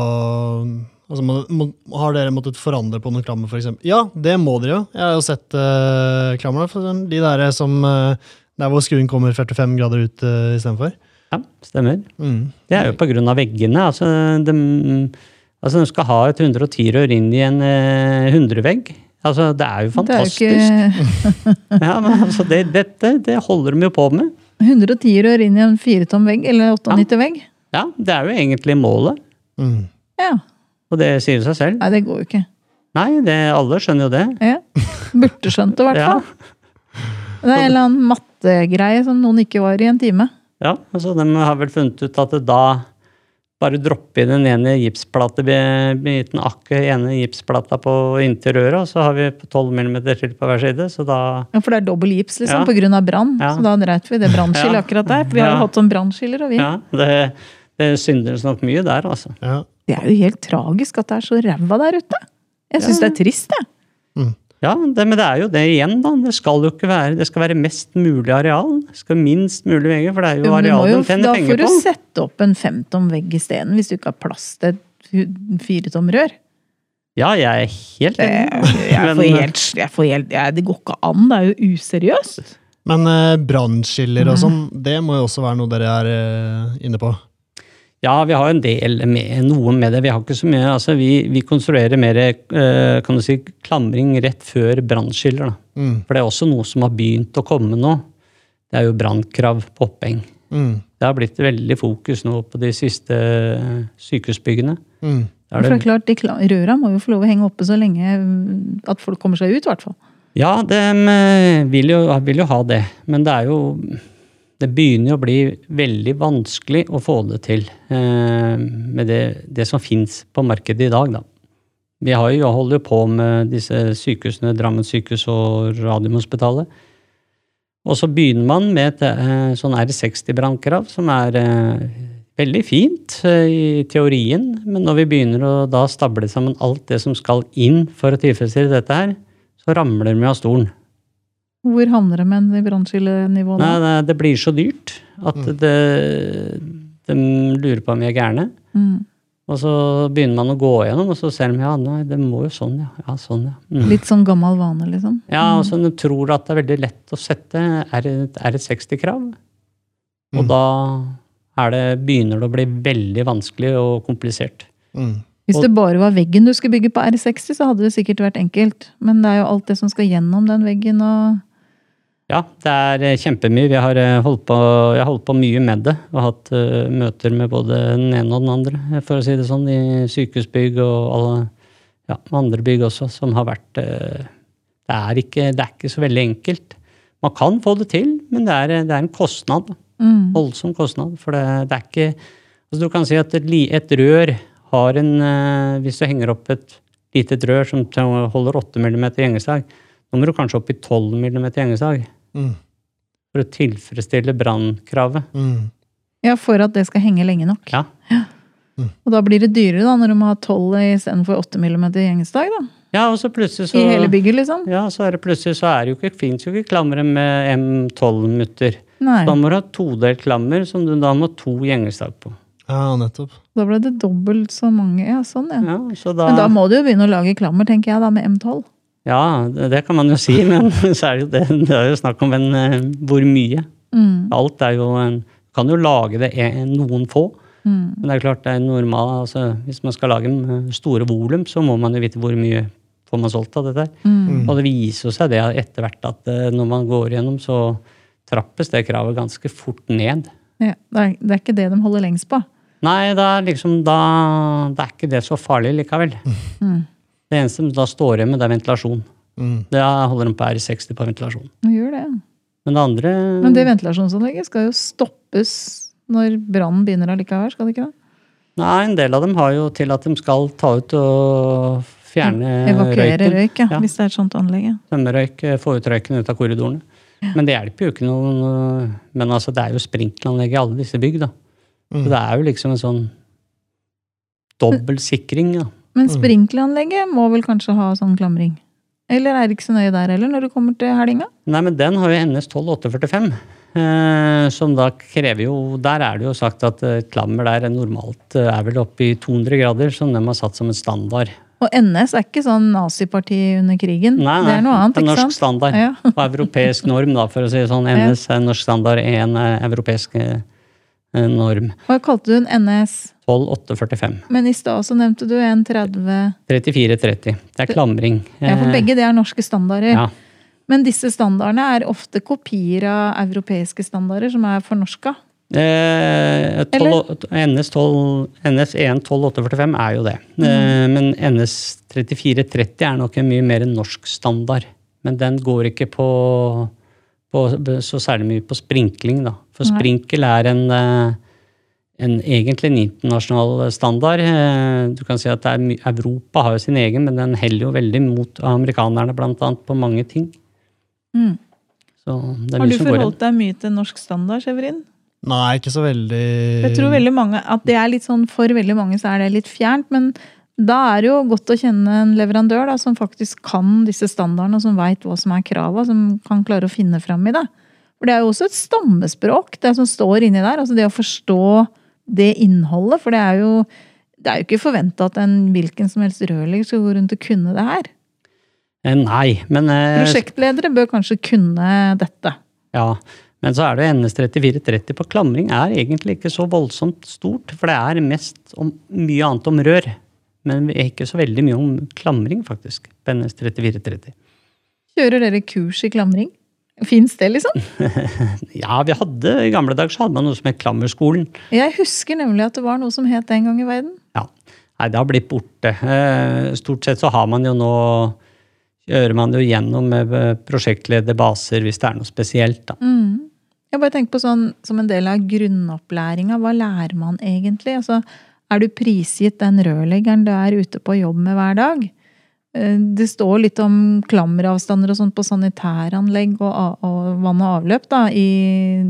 [SPEAKER 1] altså, må, må, Har dere måttet forandre på noen klammer, f.eks.? Ja, det må dere jo. Jeg har jo sett uh, klammerne. For de der som uh, Der hvor skruen kommer 45 grader ut uh, istedenfor.
[SPEAKER 3] Ja, stemmer.
[SPEAKER 1] Mm.
[SPEAKER 3] Det er jo på grunn av veggene. Altså, de, altså, de skal ha et 110-rør inn i en uh, 100-vegg. Altså, det er jo
[SPEAKER 2] Det er
[SPEAKER 3] fantastisk.
[SPEAKER 2] ikke
[SPEAKER 3] Ja, men altså, det, dette det holder de jo på med.
[SPEAKER 2] 110 rør inn i en firetom vegg, eller 98 vegg.
[SPEAKER 3] Ja, Det er jo egentlig målet,
[SPEAKER 1] Mm.
[SPEAKER 2] Ja.
[SPEAKER 3] og det sier seg selv.
[SPEAKER 2] Nei, det går jo ikke.
[SPEAKER 3] Nei, det, alle skjønner jo det.
[SPEAKER 2] Ja. Burde skjønt det, i hvert
[SPEAKER 3] Ja.
[SPEAKER 2] fall. Det er en eller annen mattegreie som noen ikke var i en time.
[SPEAKER 3] Ja, altså De har vel funnet ut at det da bare droppe i den ene gipsplatebiten, akkurat ene gipsplata på inntil røret, og så har vi 12 mm til på hver side. Så da
[SPEAKER 2] Ja, For det er dobbel gips liksom,
[SPEAKER 3] Ja.
[SPEAKER 2] av brann.
[SPEAKER 3] Ja.
[SPEAKER 2] Så da dreit vi det brannskillet
[SPEAKER 3] Ja.
[SPEAKER 2] akkurat der. For vi har jo hatt sånn brannskiller, og vi.
[SPEAKER 3] Ja, det, det syndes nok mye der, altså.
[SPEAKER 1] Ja.
[SPEAKER 2] Det er jo helt tragisk at det er så ræva der ute. Jeg syns det er trist, jeg.
[SPEAKER 3] Ja, det, men det er jo det igjen, da. Det skal jo ikke være Det skal være mest mulig areal. Det skal minst mulig vegger, for det er jo
[SPEAKER 2] Jo,
[SPEAKER 3] areal de tjener
[SPEAKER 2] da får du sette opp en femtom vegg isteden, hvis du ikke har plass til et firetom rør.
[SPEAKER 3] Ja, jeg er helt enig.
[SPEAKER 2] jeg får helt, jeg får helt jeg, Det går ikke an, det er jo useriøst.
[SPEAKER 1] Men eh, brannskiller og sånn, det må jo også være noe dere er eh, inne på.
[SPEAKER 3] Ja, vi har en del med noe med det. Vi har ikke så mye. Altså, vi, vi konstruerer mer eh, kan du si, klamring rett før brannskiller.
[SPEAKER 1] Mm.
[SPEAKER 3] For det er også noe som har begynt å komme nå. Det er jo brannkrav på oppheng.
[SPEAKER 1] Mm.
[SPEAKER 3] Det har blitt veldig fokus nå på de siste eh, sykehusbyggene.
[SPEAKER 1] Mm.
[SPEAKER 3] Da er
[SPEAKER 2] For det
[SPEAKER 3] det,
[SPEAKER 2] er klart, de Røra må jo få lov å henge oppe så lenge mm, at folk kommer seg ut, i hvert fall.
[SPEAKER 3] ja, de vil jo, vil jo ha det, men det er jo Det begynner å bli veldig vanskelig å få det til eh, med det, det som fins på markedet i dag, da. Vi har jo, holder jo på med disse sykehusene, Drammen sykehus og Radiumhospitalet. Og så begynner man med et eh, sånn R60-brannkrav, som er eh, veldig fint i teorien, men når vi begynner å da stable sammen alt det som skal inn for å tilfredsstille dette her, så ramler vi av stolen.
[SPEAKER 2] Hvor havner de med i brannskillenivået?
[SPEAKER 3] Nei, nei, det blir så dyrt at det, de lurer på om vi er gærne.
[SPEAKER 2] Mm.
[SPEAKER 3] Og så begynner man å gå gjennom, og så ser de ja, nei, det må jo sånn, ja. Ja, sånn, ja. Mm.
[SPEAKER 2] Litt sånn gammel vane, liksom.
[SPEAKER 3] Ja, og så de tror at det er veldig lett å sette er et, er et 60-krav. Og
[SPEAKER 1] Mm.
[SPEAKER 3] da er det, begynner det å bli veldig vanskelig og komplisert.
[SPEAKER 1] Mm.
[SPEAKER 2] Hvis det bare var veggen du skulle bygge på R60, så hadde det sikkert vært enkelt. Men det er jo alt det som skal gjennom den veggen og
[SPEAKER 3] Ja, det er eh, kjempemye. Vi har eh, holdt på, jeg har holdt på mye med det. Og hatt eh, møter med både den ene og den andre, for å si det sånn, i sykehusbygg og alle ja, andre bygg også, som har vært det, er ikke, det er ikke så veldig enkelt. Man kan få det til, men det er, det er en kostnad.
[SPEAKER 2] mm.
[SPEAKER 3] Voldsom kostnad. For det, det er ikke altså Du kan si at et, et rør har en Hvis du henger opp et lite rør som holder 8 mm gjengeslag, nå må du kanskje opp i 12 mm gjengeslag
[SPEAKER 1] Mm.
[SPEAKER 3] for å tilfredsstille brannkravet.
[SPEAKER 1] Mm.
[SPEAKER 2] Ja, for at det skal henge lenge nok.
[SPEAKER 3] Ja.
[SPEAKER 2] Og da blir det dyrere da, når du må ha 12 istedenfor 8 mm gjengestag, da.
[SPEAKER 3] ja, og så plutselig så
[SPEAKER 2] I hele bygget, liksom.
[SPEAKER 3] Ja, så er det plutselig så er det jo ikke, fins jo ikke klamre med M12-mutter.
[SPEAKER 2] Nei.
[SPEAKER 3] Da må du ha todelt klammer som du da må ha to gjengestag på.
[SPEAKER 1] Ja, nettopp.
[SPEAKER 2] Da ble det dobbelt så mange. Ja, sånn, ja.
[SPEAKER 3] Ja, så da,
[SPEAKER 2] Men da må du jo begynne å lage klammer, tenker jeg, da, med M12.
[SPEAKER 3] Ja det, det kan man jo si, men så er det jo det. Det er jo snakk om en, eh, hvor mye.
[SPEAKER 2] Mm.
[SPEAKER 3] Alt er jo en Kan jo lage det en, noen få.
[SPEAKER 2] Mm.
[SPEAKER 3] Men det er klart det er normal, altså Hvis man skal lage eh, store volum, så må man jo vite hvor mye får man solgt av dette.
[SPEAKER 2] Mm.
[SPEAKER 3] Og det viser seg det etter hvert at eh, når man går gjennom, så trappes det kravet ganske fort ned.
[SPEAKER 2] Ja, det, er, det er ikke det de holder lengst på.
[SPEAKER 3] Nei, da liksom da Det er ikke det så farlig likevel.
[SPEAKER 2] Mm.
[SPEAKER 3] Det eneste som da står igjen med, det er ventilasjon.
[SPEAKER 1] Mm.
[SPEAKER 3] Det holder de på R60 på ventilasjon.
[SPEAKER 2] Det gjør det.
[SPEAKER 3] Men det andre
[SPEAKER 2] Men det ventilasjonsanlegget skal jo stoppes når brannen begynner allikevel, skal det ikke det?
[SPEAKER 3] Nei, en del av dem har jo til at de skal ta ut og fjerne
[SPEAKER 2] Evakuere
[SPEAKER 3] røyken.
[SPEAKER 2] røyk, ja,
[SPEAKER 3] Ja.
[SPEAKER 2] hvis det er et sånt anlegg.
[SPEAKER 3] Tømmerrøyk, eh, få ut røyken ut av korridorene. Men det hjelper jo ikke noe Men altså, det er jo sprinkleranlegg i alle disse bygg, da. Så det er jo liksom en sånn dobbel sikring, da.
[SPEAKER 2] Men
[SPEAKER 1] Mm.
[SPEAKER 2] sprinkleranlegget må vel kanskje ha sånn klamring? Eller er det ikke så nøye der heller, når du kommer til hellinga?
[SPEAKER 3] Nei, men den har jo NS 12845. Eh, som da krever jo Der er det jo sagt at eh, klammer der er normalt eh, er vel oppe i 200 grader, som de har satt som en standard.
[SPEAKER 2] Og NS er ikke sånn naziparti under krigen.
[SPEAKER 3] Nei, nei,
[SPEAKER 2] det er noe annet,
[SPEAKER 3] det er norsk standard.
[SPEAKER 2] Ja.
[SPEAKER 3] Og europeisk norm, da, for å si det sånn. NS er norsk standard, én er europeisk eh, norm.
[SPEAKER 2] Hva kalte du en NS?
[SPEAKER 3] 12845.
[SPEAKER 2] Men i stad så nevnte du en 30
[SPEAKER 3] 3430. Det er klamring.
[SPEAKER 2] Ja, for
[SPEAKER 3] Eh,
[SPEAKER 2] begge det er norske standarder.
[SPEAKER 3] Ja.
[SPEAKER 2] Men disse standardene er ofte kopier av europeiske standarder som er fornorska.
[SPEAKER 3] Eh, 12, NS, 12, NS 1 12845 er jo det. Eh, men NS 3430 er nok en mye mer norsk standard. Men den går ikke på, på så særlig mye på sprinkling, da. For
[SPEAKER 2] Nei.
[SPEAKER 3] sprinkel er en, eh, en egentlig en internasjonal standard. Eh, Du kan si at det er, my- Europa har jo sin egen, men den heller jo veldig mot amerikanerne, blant annet, på mange ting.
[SPEAKER 2] Mm.
[SPEAKER 3] Så det er
[SPEAKER 2] Har
[SPEAKER 3] mye
[SPEAKER 2] du
[SPEAKER 3] som går igjen.
[SPEAKER 2] forholdt deg mye til norsk standard, Severin?
[SPEAKER 1] Nei, ikke så veldig
[SPEAKER 2] Jeg tror veldig mange, at det er litt sånn, For veldig mange så er det litt fjernt, men da er det jo godt å kjenne en leverandør da, som faktisk kan disse standardene, og som veit hva som er krava, som kan klare å finne fram i det. For det er jo også et stammespråk, det som står inni der. altså Det å forstå det innholdet. For det er jo, det er jo ikke forventa at en hvilken som helst rørlegger skal gå rundt og kunne det her.
[SPEAKER 3] Eh, Nei, men eh,
[SPEAKER 2] Prosjektledere bør kanskje kunne dette.
[SPEAKER 3] Ja, men så er det jo NS3430 på klamring er egentlig ikke så voldsomt stort, for det er mest om mye annet om rør. Men vi er ikke så veldig mye om klamring, faktisk, på NS3430.
[SPEAKER 2] Kjører dere kurs i klamring? Fins det, liksom?
[SPEAKER 3] Ja, vi hadde i gamle dager så hadde man noe som het Klammerskolen.
[SPEAKER 2] Jeg husker nemlig at det var noe som het det en gang i verden.
[SPEAKER 3] Ja. Nei, det har blitt borte. Eh, Stort sett så har man jo nå Gjør man jo gjennom eh, hvis det er noe spesielt, da.
[SPEAKER 2] Mm. Jeg bare tenker på sånn, Som en del av grunnopplæringa, hva lærer man egentlig? Altså, er du prisgitt den rørleggeren du er ute på jobb med hver dag? Eh, Det står litt om klammeravstander og sånt på sanitæranlegg og, og vann og avløp, da, i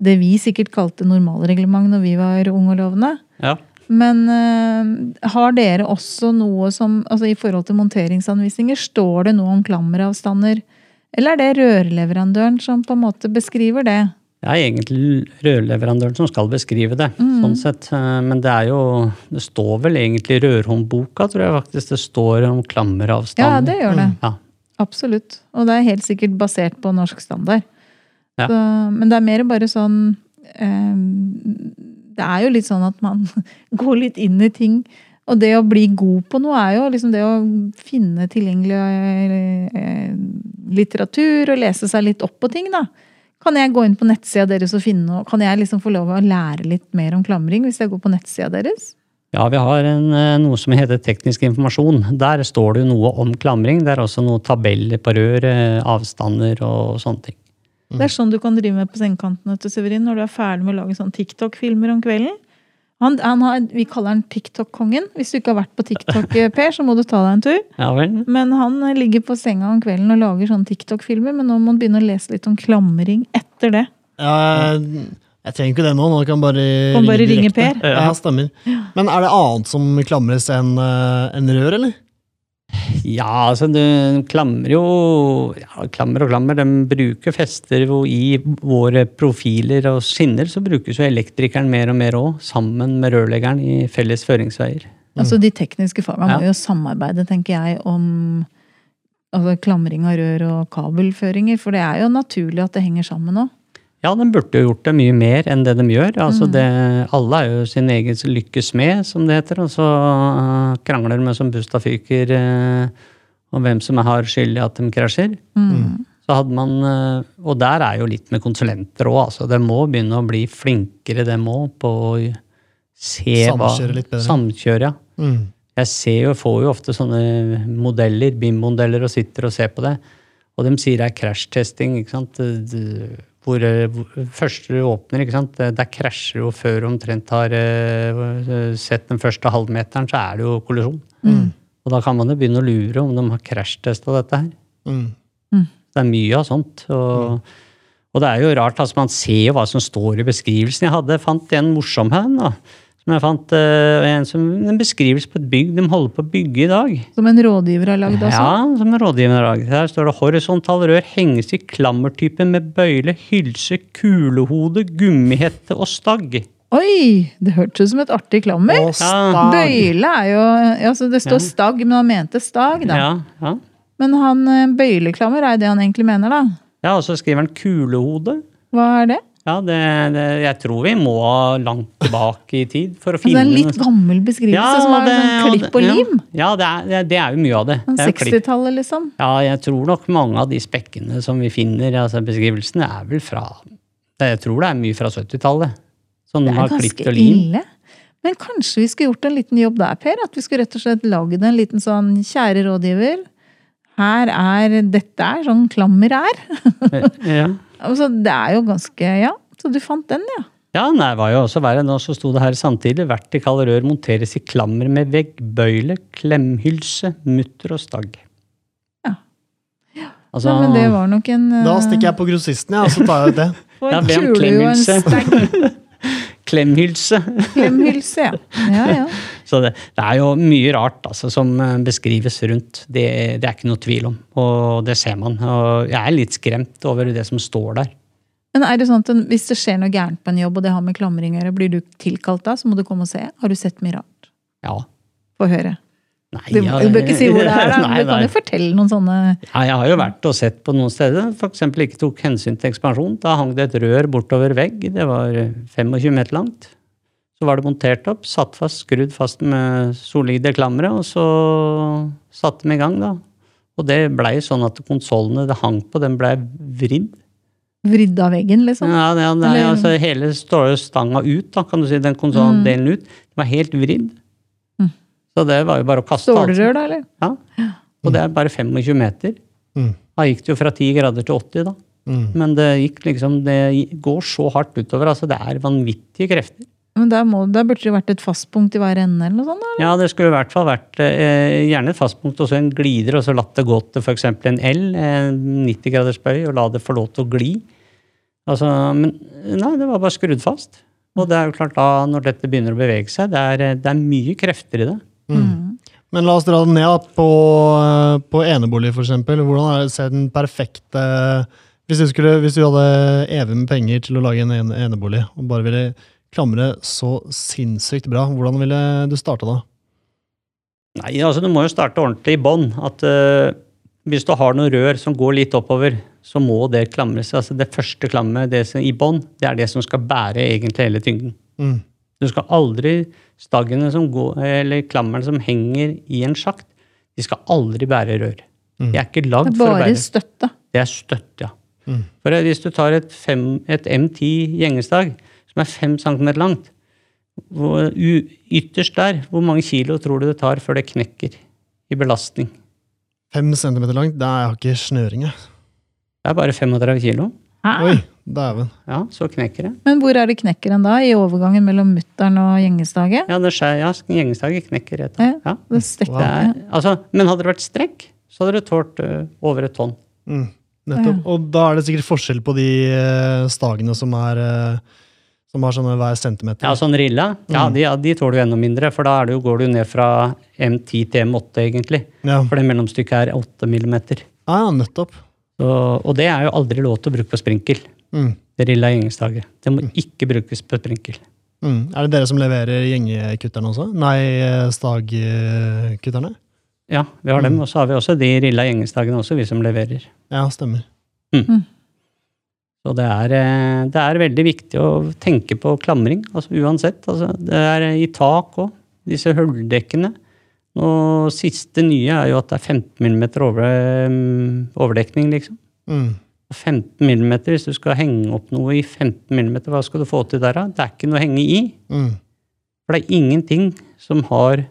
[SPEAKER 2] det vi sikkert kalte normalreglement når vi var unge og lovende.
[SPEAKER 3] Ja.
[SPEAKER 2] Men uh, har dere også noe som altså I forhold til monteringsanvisninger, står det noe om klammeravstander? Eller er det rørleverandøren som på en måte beskriver det?
[SPEAKER 3] Det er egentlig rørleverandøren som skal beskrive det.
[SPEAKER 2] Mm.
[SPEAKER 3] sånn sett. Eh, Men det er jo Det står vel egentlig i rørhåndboka, tror jeg faktisk det står om klammeravstand.
[SPEAKER 2] Ja, det gjør det.
[SPEAKER 3] Ja.
[SPEAKER 2] Absolutt. Og det er helt sikkert basert på norsk standard.
[SPEAKER 3] Ja.
[SPEAKER 2] Så, men det er mer bare sånn eh, Det er jo litt sånn at man går litt inn i ting. Og det å bli god på noe er jo liksom det å finne tilgjengelig eh, litteratur og lese seg litt opp på ting, da. Kan jeg gå inn på nettsida deres og finne noe? Kan jeg liksom få lov å lære litt mer om klamring hvis jeg går på nettsida deres?
[SPEAKER 3] Ja, vi har en, eh, noe som heter teknisk informasjon. Der står det noe om klamring. Det er også noen tabeller på rør, eh, avstander og sånne ting.
[SPEAKER 2] Det er sånn du kan drive med på sengekanten til Severin, når du er ferdig med å lage sånn TikTok-filmer om kvelden. Han, han har, vi kaller han TikTok-kongen. Hvis du ikke har vært på TikTok, eh, Per, så må du ta deg en tur.
[SPEAKER 3] Ja vel?
[SPEAKER 2] Men han eh, ligger på senga om kvelden og lager sånne TikTok-filmer, men nå må han begynne å lese litt om klamring etter det.
[SPEAKER 1] Ja, jeg, jeg trenger ikke det nå. Nå kan han bare,
[SPEAKER 2] Kan bare ringe
[SPEAKER 1] ringe
[SPEAKER 2] Per.
[SPEAKER 1] Ja, stemmer. Men er det annet som klamres enn en enn rør, eller?
[SPEAKER 3] Ja, altså du klamrer jo ja, Klammer og klammer. De bruker fester jo i våre profiler og skinner. Så brukes jo elektrikeren mer og mer òg, sammen med rørleggeren i felles føringsveier.
[SPEAKER 2] Altså De tekniske fagene
[SPEAKER 3] Ja.
[SPEAKER 2] må jo samarbeide, tenker jeg, om altså, klamring av rør og kabelføringer. For det er jo naturlig at det henger sammen nå.
[SPEAKER 3] Ja, de burde jo gjort det mye mer enn det de gjør. Altså det, alle er jo sin egen lykkes med, som det heter. Og så eh, krangler de som busta fyker eh, om hvem som har skyld i at de krasjer. Så hadde man, eh, Og der er jo litt med konsulenter òg. Altså. De må begynne å bli flinkere, dem òg, på å se hva
[SPEAKER 1] Samkjøre litt bedre.
[SPEAKER 3] Samkjøre, ja.
[SPEAKER 1] Mm.
[SPEAKER 3] Jeg ser jo, får jo ofte sånne modeller, BIM-modeller, og sitter og ser på det. Og de sier det er krasjtesting. ikke sant? Hvor, eh, hvor første du åpner, ikke sant? der krasjer jo før du omtrent har eh, sett den første halvmeteren, så er det jo kollisjon. Og da kan man jo begynne å lure om de har krasjtesta dette her.
[SPEAKER 1] Mm.
[SPEAKER 3] Det er mye av sånt. Og, og det er jo rart, altså man ser jo hva som står i beskrivelsen. Jeg hadde, fant en morsom her. Som jeg fant, eh, en, som, en beskrivelse på et bygg de holder på å bygge i dag.
[SPEAKER 2] Som en rådgiver har lagd også.
[SPEAKER 3] Ja, som en rådgiver har laget. Her står det horisontal rør henges i klammertype med bøyle, hylse, kulehode, gummihette og stagg.
[SPEAKER 2] Oi! Det hørtes ut som et artig klammer.
[SPEAKER 1] Og stag.
[SPEAKER 2] Bøyle er jo ja, så Det står
[SPEAKER 3] Ja.
[SPEAKER 2] stagg, men han mente stag, da.
[SPEAKER 3] Ja, ja.
[SPEAKER 2] Men han eh, bøyleklammer er det han egentlig mener, da.
[SPEAKER 3] ja, og så skriver han kulehode.
[SPEAKER 2] Hva er det?
[SPEAKER 3] Ja, det, det, jeg tror vi må langt tilbake i tid for å
[SPEAKER 2] Altså, det er en litt gammel beskrivelse som har
[SPEAKER 3] det-
[SPEAKER 2] sånn klipp og lim.
[SPEAKER 3] Ja, ja det, er, det, er jo mye av det.
[SPEAKER 2] Sånn
[SPEAKER 3] det er jo klipp.
[SPEAKER 2] 60-tallet, liksom.
[SPEAKER 3] Ja, jeg tror nok mange av de spekkene som vi finner, altså beskrivelsene, er vel fra Jeg tror det er mye fra 70-tallet. Som
[SPEAKER 2] Det
[SPEAKER 3] de
[SPEAKER 2] er ganske ille. Men kanskje vi skulle gjort en liten jobb der, Per? At vi skulle rett og slett lagd en liten sånn Kjære rådgiver. Her er Dette er sånn klammer er.
[SPEAKER 3] Ja.
[SPEAKER 2] Altså, det er jo ganske Ja, så du fant den, ja.
[SPEAKER 3] ja, nei, det var jo også verre. Nå så sto det her samtidig. Vertikale rør monteres i klammer med veggbøyle, klemhylse, mutter og stagg.
[SPEAKER 2] Ja.
[SPEAKER 3] Altså,
[SPEAKER 2] Nei, men det var nok en uh...
[SPEAKER 1] Da stikker jeg på grossisten, ja, og så tar jeg ut det.
[SPEAKER 2] For
[SPEAKER 3] Ja,
[SPEAKER 2] en klemhylse
[SPEAKER 3] Klemhylse.
[SPEAKER 2] klemhylse, ja. ja, ja.
[SPEAKER 3] Så det, det er jo mye rart altså, som eh, beskrives rundt. Det, det er ikke noe tvil om, og det ser man. Og jeg er litt skremt over det som står der.
[SPEAKER 2] Men er det sånn at hvis det skjer noe gærent på en jobb, og det har med klamring å gjøre, blir du tilkalt da, så må du komme og se? Har du sett mye rart?
[SPEAKER 3] Ja.
[SPEAKER 2] Få høre.
[SPEAKER 3] Nei,
[SPEAKER 2] Du, du bør ikke si hvor det er, da, men
[SPEAKER 3] Nei,
[SPEAKER 2] du kan jo fortelle noen sånne
[SPEAKER 3] Ja, jeg har jo vært og sett på noen steder. F.eks. ikke tok hensyn til ekspansjon. Da hang det et rør bortover vegg. Det var 25 meter langt. Så var det montert opp, satt fast, skrudd fast med solide klamre, og så satte de i gang, da. Og det blei sånn at konsollene det hang på, den blei vridd.
[SPEAKER 2] vridd av veggen, liksom.
[SPEAKER 3] Ja, ja,
[SPEAKER 2] ja
[SPEAKER 3] altså, hele stanga ut, da, kan du si. Den konsolldelen ut. Den var helt vridd.
[SPEAKER 2] Mm.
[SPEAKER 3] Så det var jo bare å kaste alt.
[SPEAKER 2] Stålrør, da, eller?
[SPEAKER 3] Ja. Og det er bare 25 meter.
[SPEAKER 1] Mm.
[SPEAKER 3] Da gikk det jo fra 10 grader til 80, da.
[SPEAKER 1] Mm.
[SPEAKER 3] Men det gikk liksom Det går så hardt utover. Altså, det er vanvittige krefter.
[SPEAKER 2] Men der, må, der burde det vært et fastpunkt i hver ende, eller noe sånt? Eller?
[SPEAKER 3] Ja, det skulle i hvert fall vært eh, gjerne et fastpunkt og så en glider, og så latt det gå til f.eks. en L, en 90 graders bøy, og la det få lov til å gli. Altså, men nei, det var bare skrudd fast. Og det er jo klart da, når dette begynner å bevege seg, det er, det er mye krefter i det.
[SPEAKER 1] Men la oss dra det ned på, på enebolig, for eksempel. Hvordan er det, ser den perfekte hvis du, skulle, hvis du hadde evig med penger til å lage en enebolig, og bare ville klamre så sinnssykt bra, hvordan ville du starte da?
[SPEAKER 3] Nei, altså du må jo starte ordentlig i bånn. At eh, hvis du har noen rør som går litt oppover, så må det klamres. Altså det første klammet det som, i bånn, det er det som skal bære egentlig hele tyngden.
[SPEAKER 1] Mm.
[SPEAKER 3] Du skal aldri Staggene som går, eller klammerne som henger i en sjakt, de skal aldri bære rør. De er ikke lagd for å bære.
[SPEAKER 2] Det er bare støtte.
[SPEAKER 3] Det er støtte, ja.
[SPEAKER 1] Mm.
[SPEAKER 3] For hvis du tar et, fem, et M10 gjengestag som er fem centimeter langt, hvor, u, ytterst der, hvor mange kilo tror du det tar før det knekker i belastning?
[SPEAKER 1] Fem centimeter langt, det er ikke snøring, jeg.
[SPEAKER 3] Det er bare 35 kilo.
[SPEAKER 2] Hæ?
[SPEAKER 1] Oi, dæven.
[SPEAKER 3] Ja, så knekker det.
[SPEAKER 2] Men hvor er det knekker knekkeren da? I overgangen mellom mutter'n og gjengestaget?
[SPEAKER 3] Ja, det skjer, ja gjengestaget knekker rett
[SPEAKER 2] Ja.
[SPEAKER 3] Ja.
[SPEAKER 2] Det strekker
[SPEAKER 3] Det er, altså, men hadde det vært strekk, så hadde det tålt uh, over et tonn.
[SPEAKER 1] Mm. Nettopp. Og da er det sikkert forskjell på de uh, stagene som er eh, som har sånne hver centimeter.
[SPEAKER 3] Ja, sånn rilla, ja, de, de tåler jo enda mindre, for da er det jo, går du ned fra M10 til M8, egentlig.
[SPEAKER 1] Ja.
[SPEAKER 3] For det mellomstykket er 8 millimeter.
[SPEAKER 1] Ah, ja, nettopp.
[SPEAKER 3] Så, og det er jo aldri lov til å bruke på sprinkel.
[SPEAKER 1] Mm.
[SPEAKER 3] Det rilla gjengestaget. Det må ikke brukes på sprinkel.
[SPEAKER 1] Mm. Er det dere som leverer gjengekutterne også? Nei, eh, stagkutterne?
[SPEAKER 3] Ja, vi har dem, og så har vi også de rilla gjengestagene også, vi som leverer.
[SPEAKER 1] Ja, stemmer.
[SPEAKER 3] Så det er, eh, det er veldig viktig å tenke på klamring, altså uansett. Altså, det er i tak òg, disse hulldekkene. Og siste nye er jo at det er 15 mm over, mm, overdekning, liksom.
[SPEAKER 1] Mm.
[SPEAKER 3] 15 mm, hvis du skal henge opp noe i 15 mm, hva skal du få til der, da? Det er ikke noe å henge i.
[SPEAKER 1] Mm.
[SPEAKER 3] For det er ingenting som har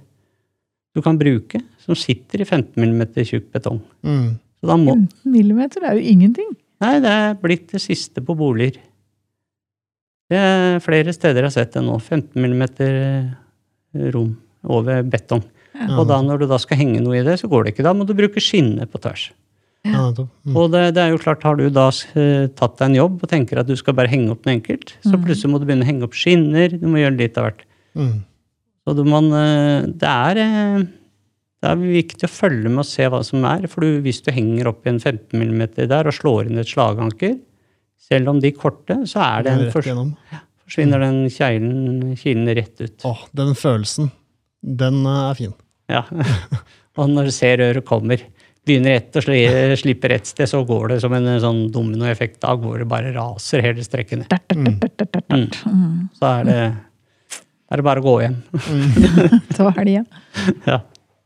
[SPEAKER 3] du kan bruke, som sitter i 15 mm tjukk betong.
[SPEAKER 1] Mm.
[SPEAKER 3] Så da må
[SPEAKER 2] 15 millimeter er jo ingenting.
[SPEAKER 3] Nei, det er blitt det siste på boliger. Det er flere steder jeg har sett det nå. 15 mm rom over betong.
[SPEAKER 2] Ja.
[SPEAKER 3] Og da når du da skal henge noe i det, så går det ikke. Da må du bruke skinne på tvers.
[SPEAKER 1] Ja. Mm.
[SPEAKER 3] Og det, det er jo klart, har du da eh, tatt deg en jobb og tenker at du skal bare henge opp noe enkelt, så plutselig må du begynne å henge opp skinner, du må gjøre litt av hvert.
[SPEAKER 1] Mm.
[SPEAKER 3] Så du, man, eh, det, er, eh, det er viktig å følge med og se hva som er. For du, hvis du henger opp i en 15 mm der og slår inn et slaganker, selv om de korte, så er det en fors
[SPEAKER 1] igjennom.
[SPEAKER 3] forsvinner den kjeilen, kilen rett ut.
[SPEAKER 1] Åh, den følelsen, den eh, er fin.
[SPEAKER 3] Ja. og når du ser røret kommer, begynner ett å slipper ett sted, så går det som en sånn dominoeffekt. Da går det bare raser hele strekket ned.
[SPEAKER 2] Dert, dert. Mm.
[SPEAKER 3] Så er det, er det bare å gå hjem.
[SPEAKER 2] Ta helga.
[SPEAKER 3] ja.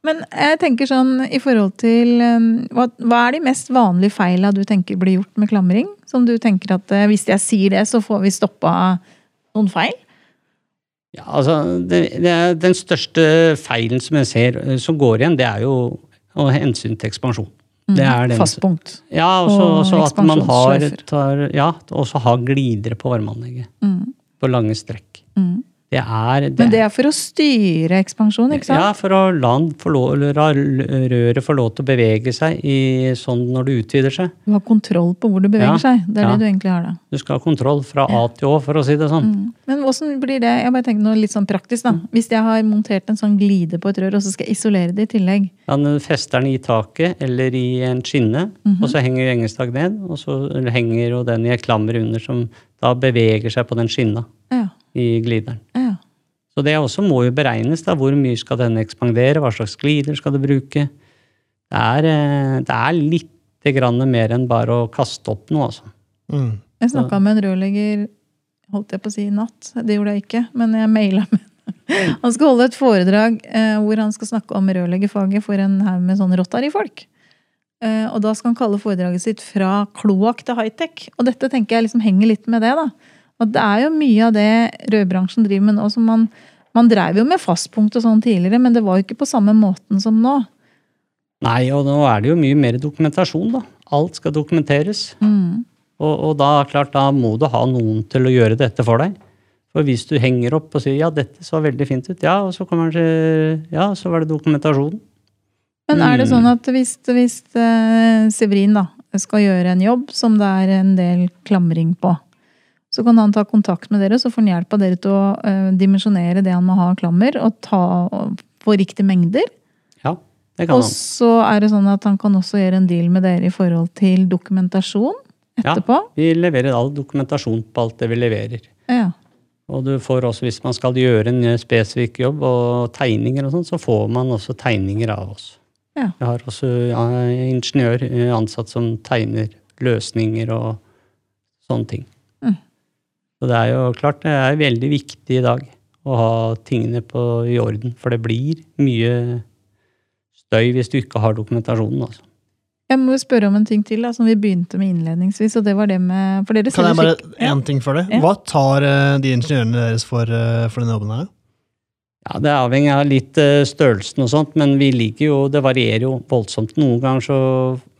[SPEAKER 2] Men jeg tenker sånn i forhold til um, hva, hva er de mest vanlige feila du tenker blir gjort med klamring? Som du tenker at eh, hvis jeg sier det, så får vi stoppa noen feil?
[SPEAKER 3] Ja, altså, det, det den største feilen som jeg ser eh, som går igjen, det er jo å hensyn til ekspansjon. Det er den,
[SPEAKER 2] Fastpunkt.
[SPEAKER 3] ja,
[SPEAKER 2] og
[SPEAKER 3] også at man har, tar, ja, har glidere på varmeanlegget.
[SPEAKER 2] Mm.
[SPEAKER 3] På lange strekk.
[SPEAKER 2] Mm.
[SPEAKER 3] Det er, det
[SPEAKER 2] Men det er for å styre ekspansjon, ikke sant?
[SPEAKER 3] Ja, for å la, den røret få lov til å bevege seg i, sånn når det utvider seg.
[SPEAKER 2] Du har kontroll på hvor det beveger
[SPEAKER 3] Ja,
[SPEAKER 2] seg. Det er
[SPEAKER 3] ja.
[SPEAKER 2] det du egentlig har da.
[SPEAKER 3] Du skal ha kontroll fra A til Å, for å si det sånn.
[SPEAKER 2] Mm. Men hvordan blir det? Jeg bare tenker noe litt sånn praktisk da. Hvis jeg har montert en sånn glide på et rør, og så skal jeg isolere det i tillegg.
[SPEAKER 3] Ja, du fester den i taket eller i en skinne,
[SPEAKER 2] Mhm.
[SPEAKER 3] og så henger gjengestag ned, og så henger jo den i et klammer under som da beveger seg på den skinna
[SPEAKER 2] Ja,
[SPEAKER 3] i glideren.
[SPEAKER 2] ja.
[SPEAKER 3] Så det også må jo beregnes, da. Hvor mye skal den ekspandere, hva slags glider skal du bruke? Det er, eh, det er litt grann mer enn bare å kaste opp noe, altså.
[SPEAKER 1] Mm.
[SPEAKER 2] Jeg snakka med en rørlegger holdt jeg på å si i natt. Det gjorde jeg ikke, men jeg maila med Han skal holde et foredrag eh, hvor han skal snakke om rørleggerfaget for en haug med sånne Rotary-folk. Eh, og da skal han kalle foredraget sitt 'Fra kloakk til high-tech'. Og dette tenker jeg liksom henger litt med det. da. At det er jo mye av det rødbransjen driver med nå som man Man dreiv jo med fastpunkt og sånn tidligere, men det var jo ikke på samme måten som nå.
[SPEAKER 3] Nei, og nå er det jo mye mer dokumentasjon, da. Alt skal dokumenteres.
[SPEAKER 2] Mm.
[SPEAKER 3] Og, og da, klart, da må du ha noen til å gjøre dette for deg. For hvis du henger opp og sier 'ja, dette så veldig fint ut', ja, og så kommer det til Ja, så var det dokumentasjon.
[SPEAKER 2] Men er det
[SPEAKER 3] Mm.
[SPEAKER 2] sånn at hvis, hvis uh, Severin da, skal gjøre en jobb som det er en del klamring på, så kan han ta kontakt med dere, så får han hjelp av dere til å eh, dimensjonere det han må ha av klammer, og ta på få riktige mengder.
[SPEAKER 3] Ja, det kan
[SPEAKER 2] Og
[SPEAKER 3] han.
[SPEAKER 2] så er det sånn at han kan også gjøre en deal med dere i forhold til dokumentasjon etterpå.
[SPEAKER 3] Ja, Vi leverer all dokumentasjon på alt det vi leverer.
[SPEAKER 2] Ja.
[SPEAKER 3] Og du får også, hvis man skal gjøre en eh, spesifikk jobb og tegninger og sånn, så får man også tegninger av oss.
[SPEAKER 2] Ja.
[SPEAKER 3] Jeg har også ja, ingeniør eh, ansatt som tegner løsninger og sånne ting. Så det er jo klart det er veldig viktig i dag å ha tingene på, i orden, for det blir mye støy hvis du ikke har dokumentasjonen. Altså.
[SPEAKER 2] Jeg må spørre om en ting til, da, som vi begynte med innledningsvis. og det var det med... For dere
[SPEAKER 1] Kan jeg bare
[SPEAKER 2] Ja.
[SPEAKER 1] én ting for det?
[SPEAKER 2] Ja.
[SPEAKER 1] Hva tar eh, de ingeniørene deres for, eh, for denne jobben her?
[SPEAKER 3] Ja, Det avhenger av litt eh, størrelsen og sånt, men vi liker jo, det varierer jo voldsomt. Noen ganger så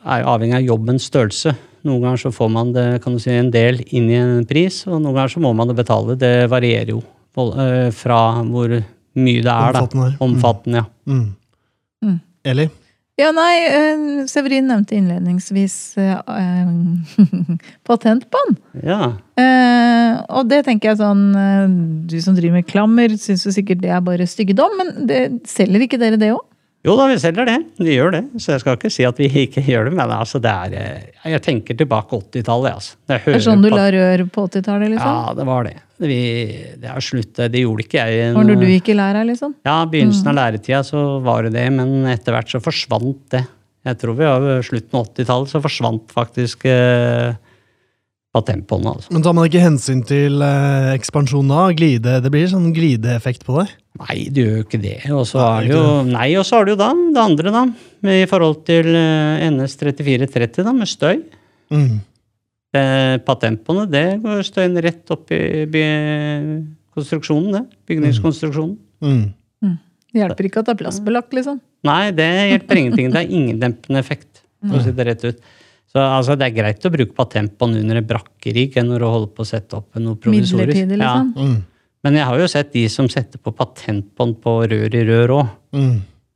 [SPEAKER 3] er jo avhengig av jobbens størrelse. Noen ganger så får man det, kan du si, en del inn i en pris, og noen ganger så må man det betale. Det varierer jo eh, fra hvor mye det er, da.
[SPEAKER 1] Omfattende.
[SPEAKER 3] mm. ja.
[SPEAKER 1] Mm.
[SPEAKER 2] Mm.
[SPEAKER 1] Eli?
[SPEAKER 2] Ja, nei, eh, Severin nevnte innledningsvis patent på den.
[SPEAKER 3] Ja,
[SPEAKER 2] Eh, og det tenker jeg sånn Du som driver med klammer, syns jo sikkert det er bare styggedom, men det, selger ikke dere det òg?
[SPEAKER 3] Jo da, vi selger det. Vi gjør det. Så jeg skal ikke si at vi ikke gjør det, men altså, det er eh, Jeg tenker tilbake 80-tallet, altså.
[SPEAKER 2] Det er sånn du la rør på 80-tallet, liksom?
[SPEAKER 3] Ja, det var det. Vi, det er slutt. Det gjorde ikke jeg.
[SPEAKER 2] Var når du gikk i læra, liksom?
[SPEAKER 3] Ja, begynnelsen av læretida så var det det, men etter hvert så forsvant det. Jeg tror vi var ved slutten av 80-tallet så forsvant faktisk eh, patentpånden, altså.
[SPEAKER 1] Men tar man ikke hensyn til eh, ekspansjon da? Glide, det blir sånn glideeffekt på det?
[SPEAKER 3] Nei, det gjør jo ikke det. Og så
[SPEAKER 1] Nei,
[SPEAKER 3] er det jo Nei, og så har du jo da det andre, da. I forhold til eh, NS 3430, da, med støy.
[SPEAKER 1] Mm.
[SPEAKER 3] Eh, patentpåene, det går støyen rett opp i by konstruksjonen, det. Bygningskonstruksjonen.
[SPEAKER 1] Mm.
[SPEAKER 2] Det hjelper ikke at det er plastbelagt, liksom.
[SPEAKER 3] Nei, det hjelper ingenting. Det er ingen dempende effekt, for å si det rett ut. Så altså, det er greit å bruke patentbånd under en brakkerigg enn når du holder på å sette opp noe provisorisk.
[SPEAKER 2] Liksom. liksom.
[SPEAKER 1] Mm.
[SPEAKER 3] Men jeg har jo sett de som setter på patentbånd på rør i rør òg.
[SPEAKER 1] Mm.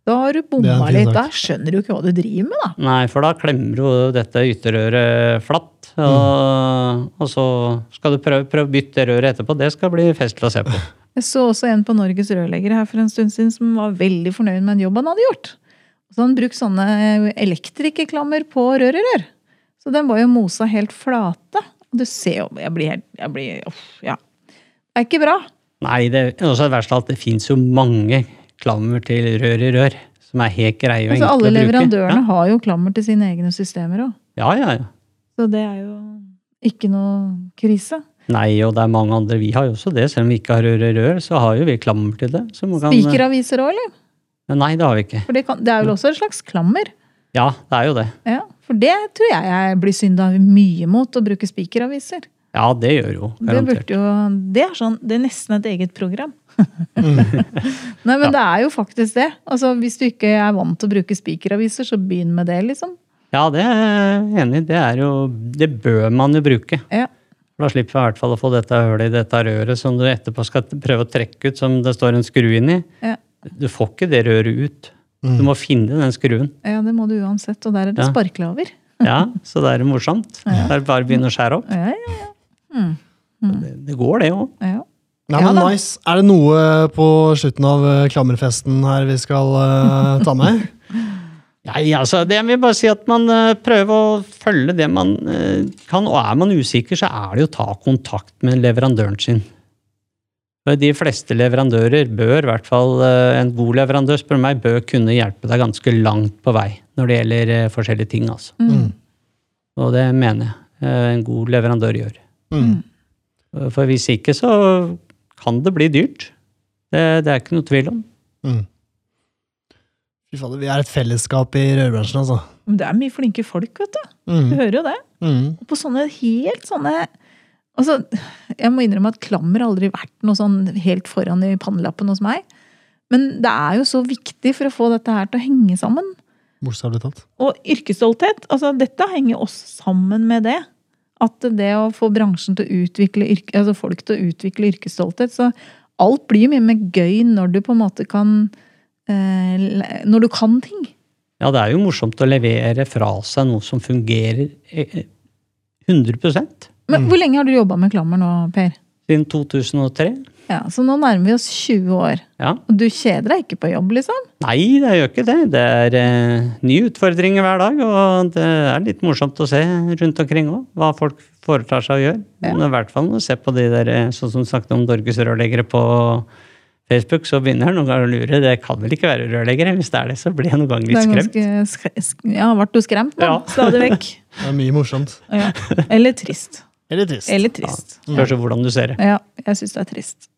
[SPEAKER 2] Da har du bomma litt. Da skjønner du ikke hva du driver med, da.
[SPEAKER 3] Nei, for da klemmer jo dette ytterrøret flatt. Og, og så skal du prøve, prøve å bytte røret etterpå. Det skal bli festlig å se på.
[SPEAKER 2] Jeg så også en på Norges rørleggere her for en stund siden som var veldig fornøyd med en jobb han hadde gjort. Så han brukte sånne elektrikerklammer på rør i rør. Så den var jo mosa helt flate. Og du ser jo Jeg blir helt jeg blir, uff, Ja. Det er ikke bra.
[SPEAKER 3] Nei, det er også det verste alt. Det fins jo mange klammer til rør i rør som er helt greie og
[SPEAKER 2] Altså,
[SPEAKER 3] enkle
[SPEAKER 2] alle
[SPEAKER 3] å bruke.
[SPEAKER 2] leverandørene har jo klammer til sine egne systemer òg.
[SPEAKER 3] Ja, ja, ja.
[SPEAKER 2] Så det er jo ikke noe krise.
[SPEAKER 3] Nei, og det er mange andre. Vi har jo også det. Selv om vi ikke har rør i rør, så har jo vi klammer til det. Kan-
[SPEAKER 2] Spikeraviser òg, eller?
[SPEAKER 3] Nei, det har vi ikke.
[SPEAKER 2] For det, kan, det er vel også et slags klammer?
[SPEAKER 3] Ja, det er jo det.
[SPEAKER 2] Ja, For det tror jeg jeg blir synda mye mot, å bruke spikeraviser.
[SPEAKER 3] Ja, det gjør jo
[SPEAKER 2] Det
[SPEAKER 3] garantert.
[SPEAKER 2] burde jo Det er sånn, det er nesten et eget program. Nei, men det er jo faktisk det. Altså, Hvis du ikke er vant til å bruke spikeraviser, så begynn med det, liksom.
[SPEAKER 3] Ja, det er jeg enig i. Det er jo Det bør man jo bruke.
[SPEAKER 2] Ja.
[SPEAKER 3] Da slipper vi i hvert fall å få dette hullet i dette røret som du etterpå skal prøve å trekke ut, som det står en skru inni.
[SPEAKER 2] Ja.
[SPEAKER 3] Du får ikke det røret ut. Du må finne den skruen.
[SPEAKER 2] ja, det må du uansett. Og der er det
[SPEAKER 3] Ja.
[SPEAKER 2] sparkelaver.
[SPEAKER 3] Ja, Så det er morsomt. Det er bare å begynne å skjære opp.
[SPEAKER 2] Ja, ja, ja.
[SPEAKER 3] Det, det går, det òg.
[SPEAKER 2] ja.
[SPEAKER 1] Nei, men nice. Er det noe på slutten av eh, klammerfesten her vi skal uh, ta med?
[SPEAKER 3] Nei, altså, det vil bare si at man uh, prøver å følge det man uh, kan. Og er man usikker, så er det jo å ta kontakt med leverandøren sin. De fleste leverandører bør, i hvert fall eh, en god leverandør, spør meg, bør kunne hjelpe deg ganske langt på vei når det gjelder eh, forskjellige ting. altså.
[SPEAKER 1] Mm.
[SPEAKER 3] Og det mener jeg eh, en god leverandør gjør.
[SPEAKER 1] Mm.
[SPEAKER 3] For hvis ikke, så kan det bli dyrt. Det, det er ikke noe tvil om.
[SPEAKER 1] Mm. Fy fader, vi er et fellesskap i rørbransjen, altså.
[SPEAKER 2] Men det er mye flinke folk, vet du. Du
[SPEAKER 1] Mm.
[SPEAKER 2] hører jo det.
[SPEAKER 1] Mm.
[SPEAKER 2] Og på sånne helt sånne Altså, jeg må innrømme at klammer har aldri vært noe sånn helt foran i pannelappen hos meg. Men det er jo så viktig for å få dette her til å henge sammen.
[SPEAKER 1] Bokstavelig talt.
[SPEAKER 2] Og yrkesstolthet, altså dette henger også sammen med det. At det å få bransjen til å utvikle yrke, altså folk til å utvikle yrkesstolthet. Så alt blir mye mer gøy når du på en måte kan eh, Når du kan ting.
[SPEAKER 3] Ja, det er jo morsomt å levere fra seg noe som fungerer eh, 100
[SPEAKER 2] Men hvor lenge har du jobba med klammer nå, Per?
[SPEAKER 3] siden 2003.
[SPEAKER 2] Ja, Så nå nærmer vi oss 20 år.
[SPEAKER 3] Ja.
[SPEAKER 2] Og du kjeder deg ikke på jobb, liksom?
[SPEAKER 3] Nei, det gjør ikke det. Det er eh, nye utfordringer hver dag, og det er litt morsomt å se rundt omkring òg, hva folk foretar seg og gjør.
[SPEAKER 2] Ja.
[SPEAKER 3] Men I hvert fall å se på de der, eh, sånn som du snakket om Norges rørleggere på Facebook, så begynner jeg noen ganger å lure. Det kan vel ikke være rørleggere? Hvis det er det, så blir jeg noen ganger litt skremt.
[SPEAKER 2] sk sk ja, ble du skremt, da?
[SPEAKER 3] Ja.
[SPEAKER 2] Stadig vekk.
[SPEAKER 1] Det er mye morsomt.
[SPEAKER 2] Ja. Eller trist.
[SPEAKER 1] Eller trist.
[SPEAKER 2] Eller trist.
[SPEAKER 3] Spørs jo hvordan du ser det.
[SPEAKER 2] Ja, jeg syns det er trist.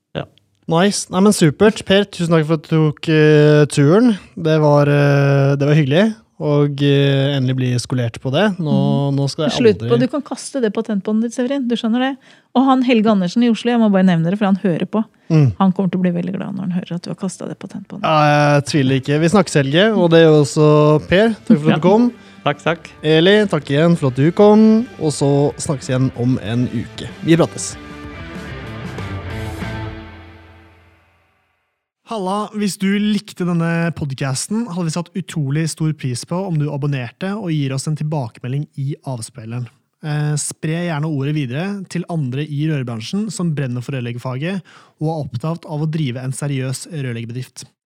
[SPEAKER 1] Nice. Nei, men Supert. Per, tusen takk for at du tok uh, turen. Det var, uh, det var hyggelig. Og uh, endelig bli skolert på det. Nå, nå skal jeg
[SPEAKER 2] Slutt på, Du kan kaste det patentbåndet ditt, Severin. Du skjønner det? Og han Helge Andersen i Oslo, jeg må bare nevne det, for han hører på.
[SPEAKER 1] Mm.
[SPEAKER 2] Han kommer til å bli veldig glad når han hører at du har kasta det patentbåndet.
[SPEAKER 1] Ja, jeg tviler ikke. Vi snakkes, Helge. Og det gjør også Per. Takk for at du kom.
[SPEAKER 3] Takk, takk.
[SPEAKER 1] Eli, takk igjen for at du kom. Og så snakkes igjen om en uke. Vi prates. Halla, hvis du likte denne podcasten, hadde vi satt utrolig stor pris på om du abonnerte og gir oss en tilbakemelding i avspilleren. Eh, spre gjerne ordet videre til andre i rørbransjen som brenner for rørleggerfaget og er opptatt av å drive en seriøs rørleggerbedrift.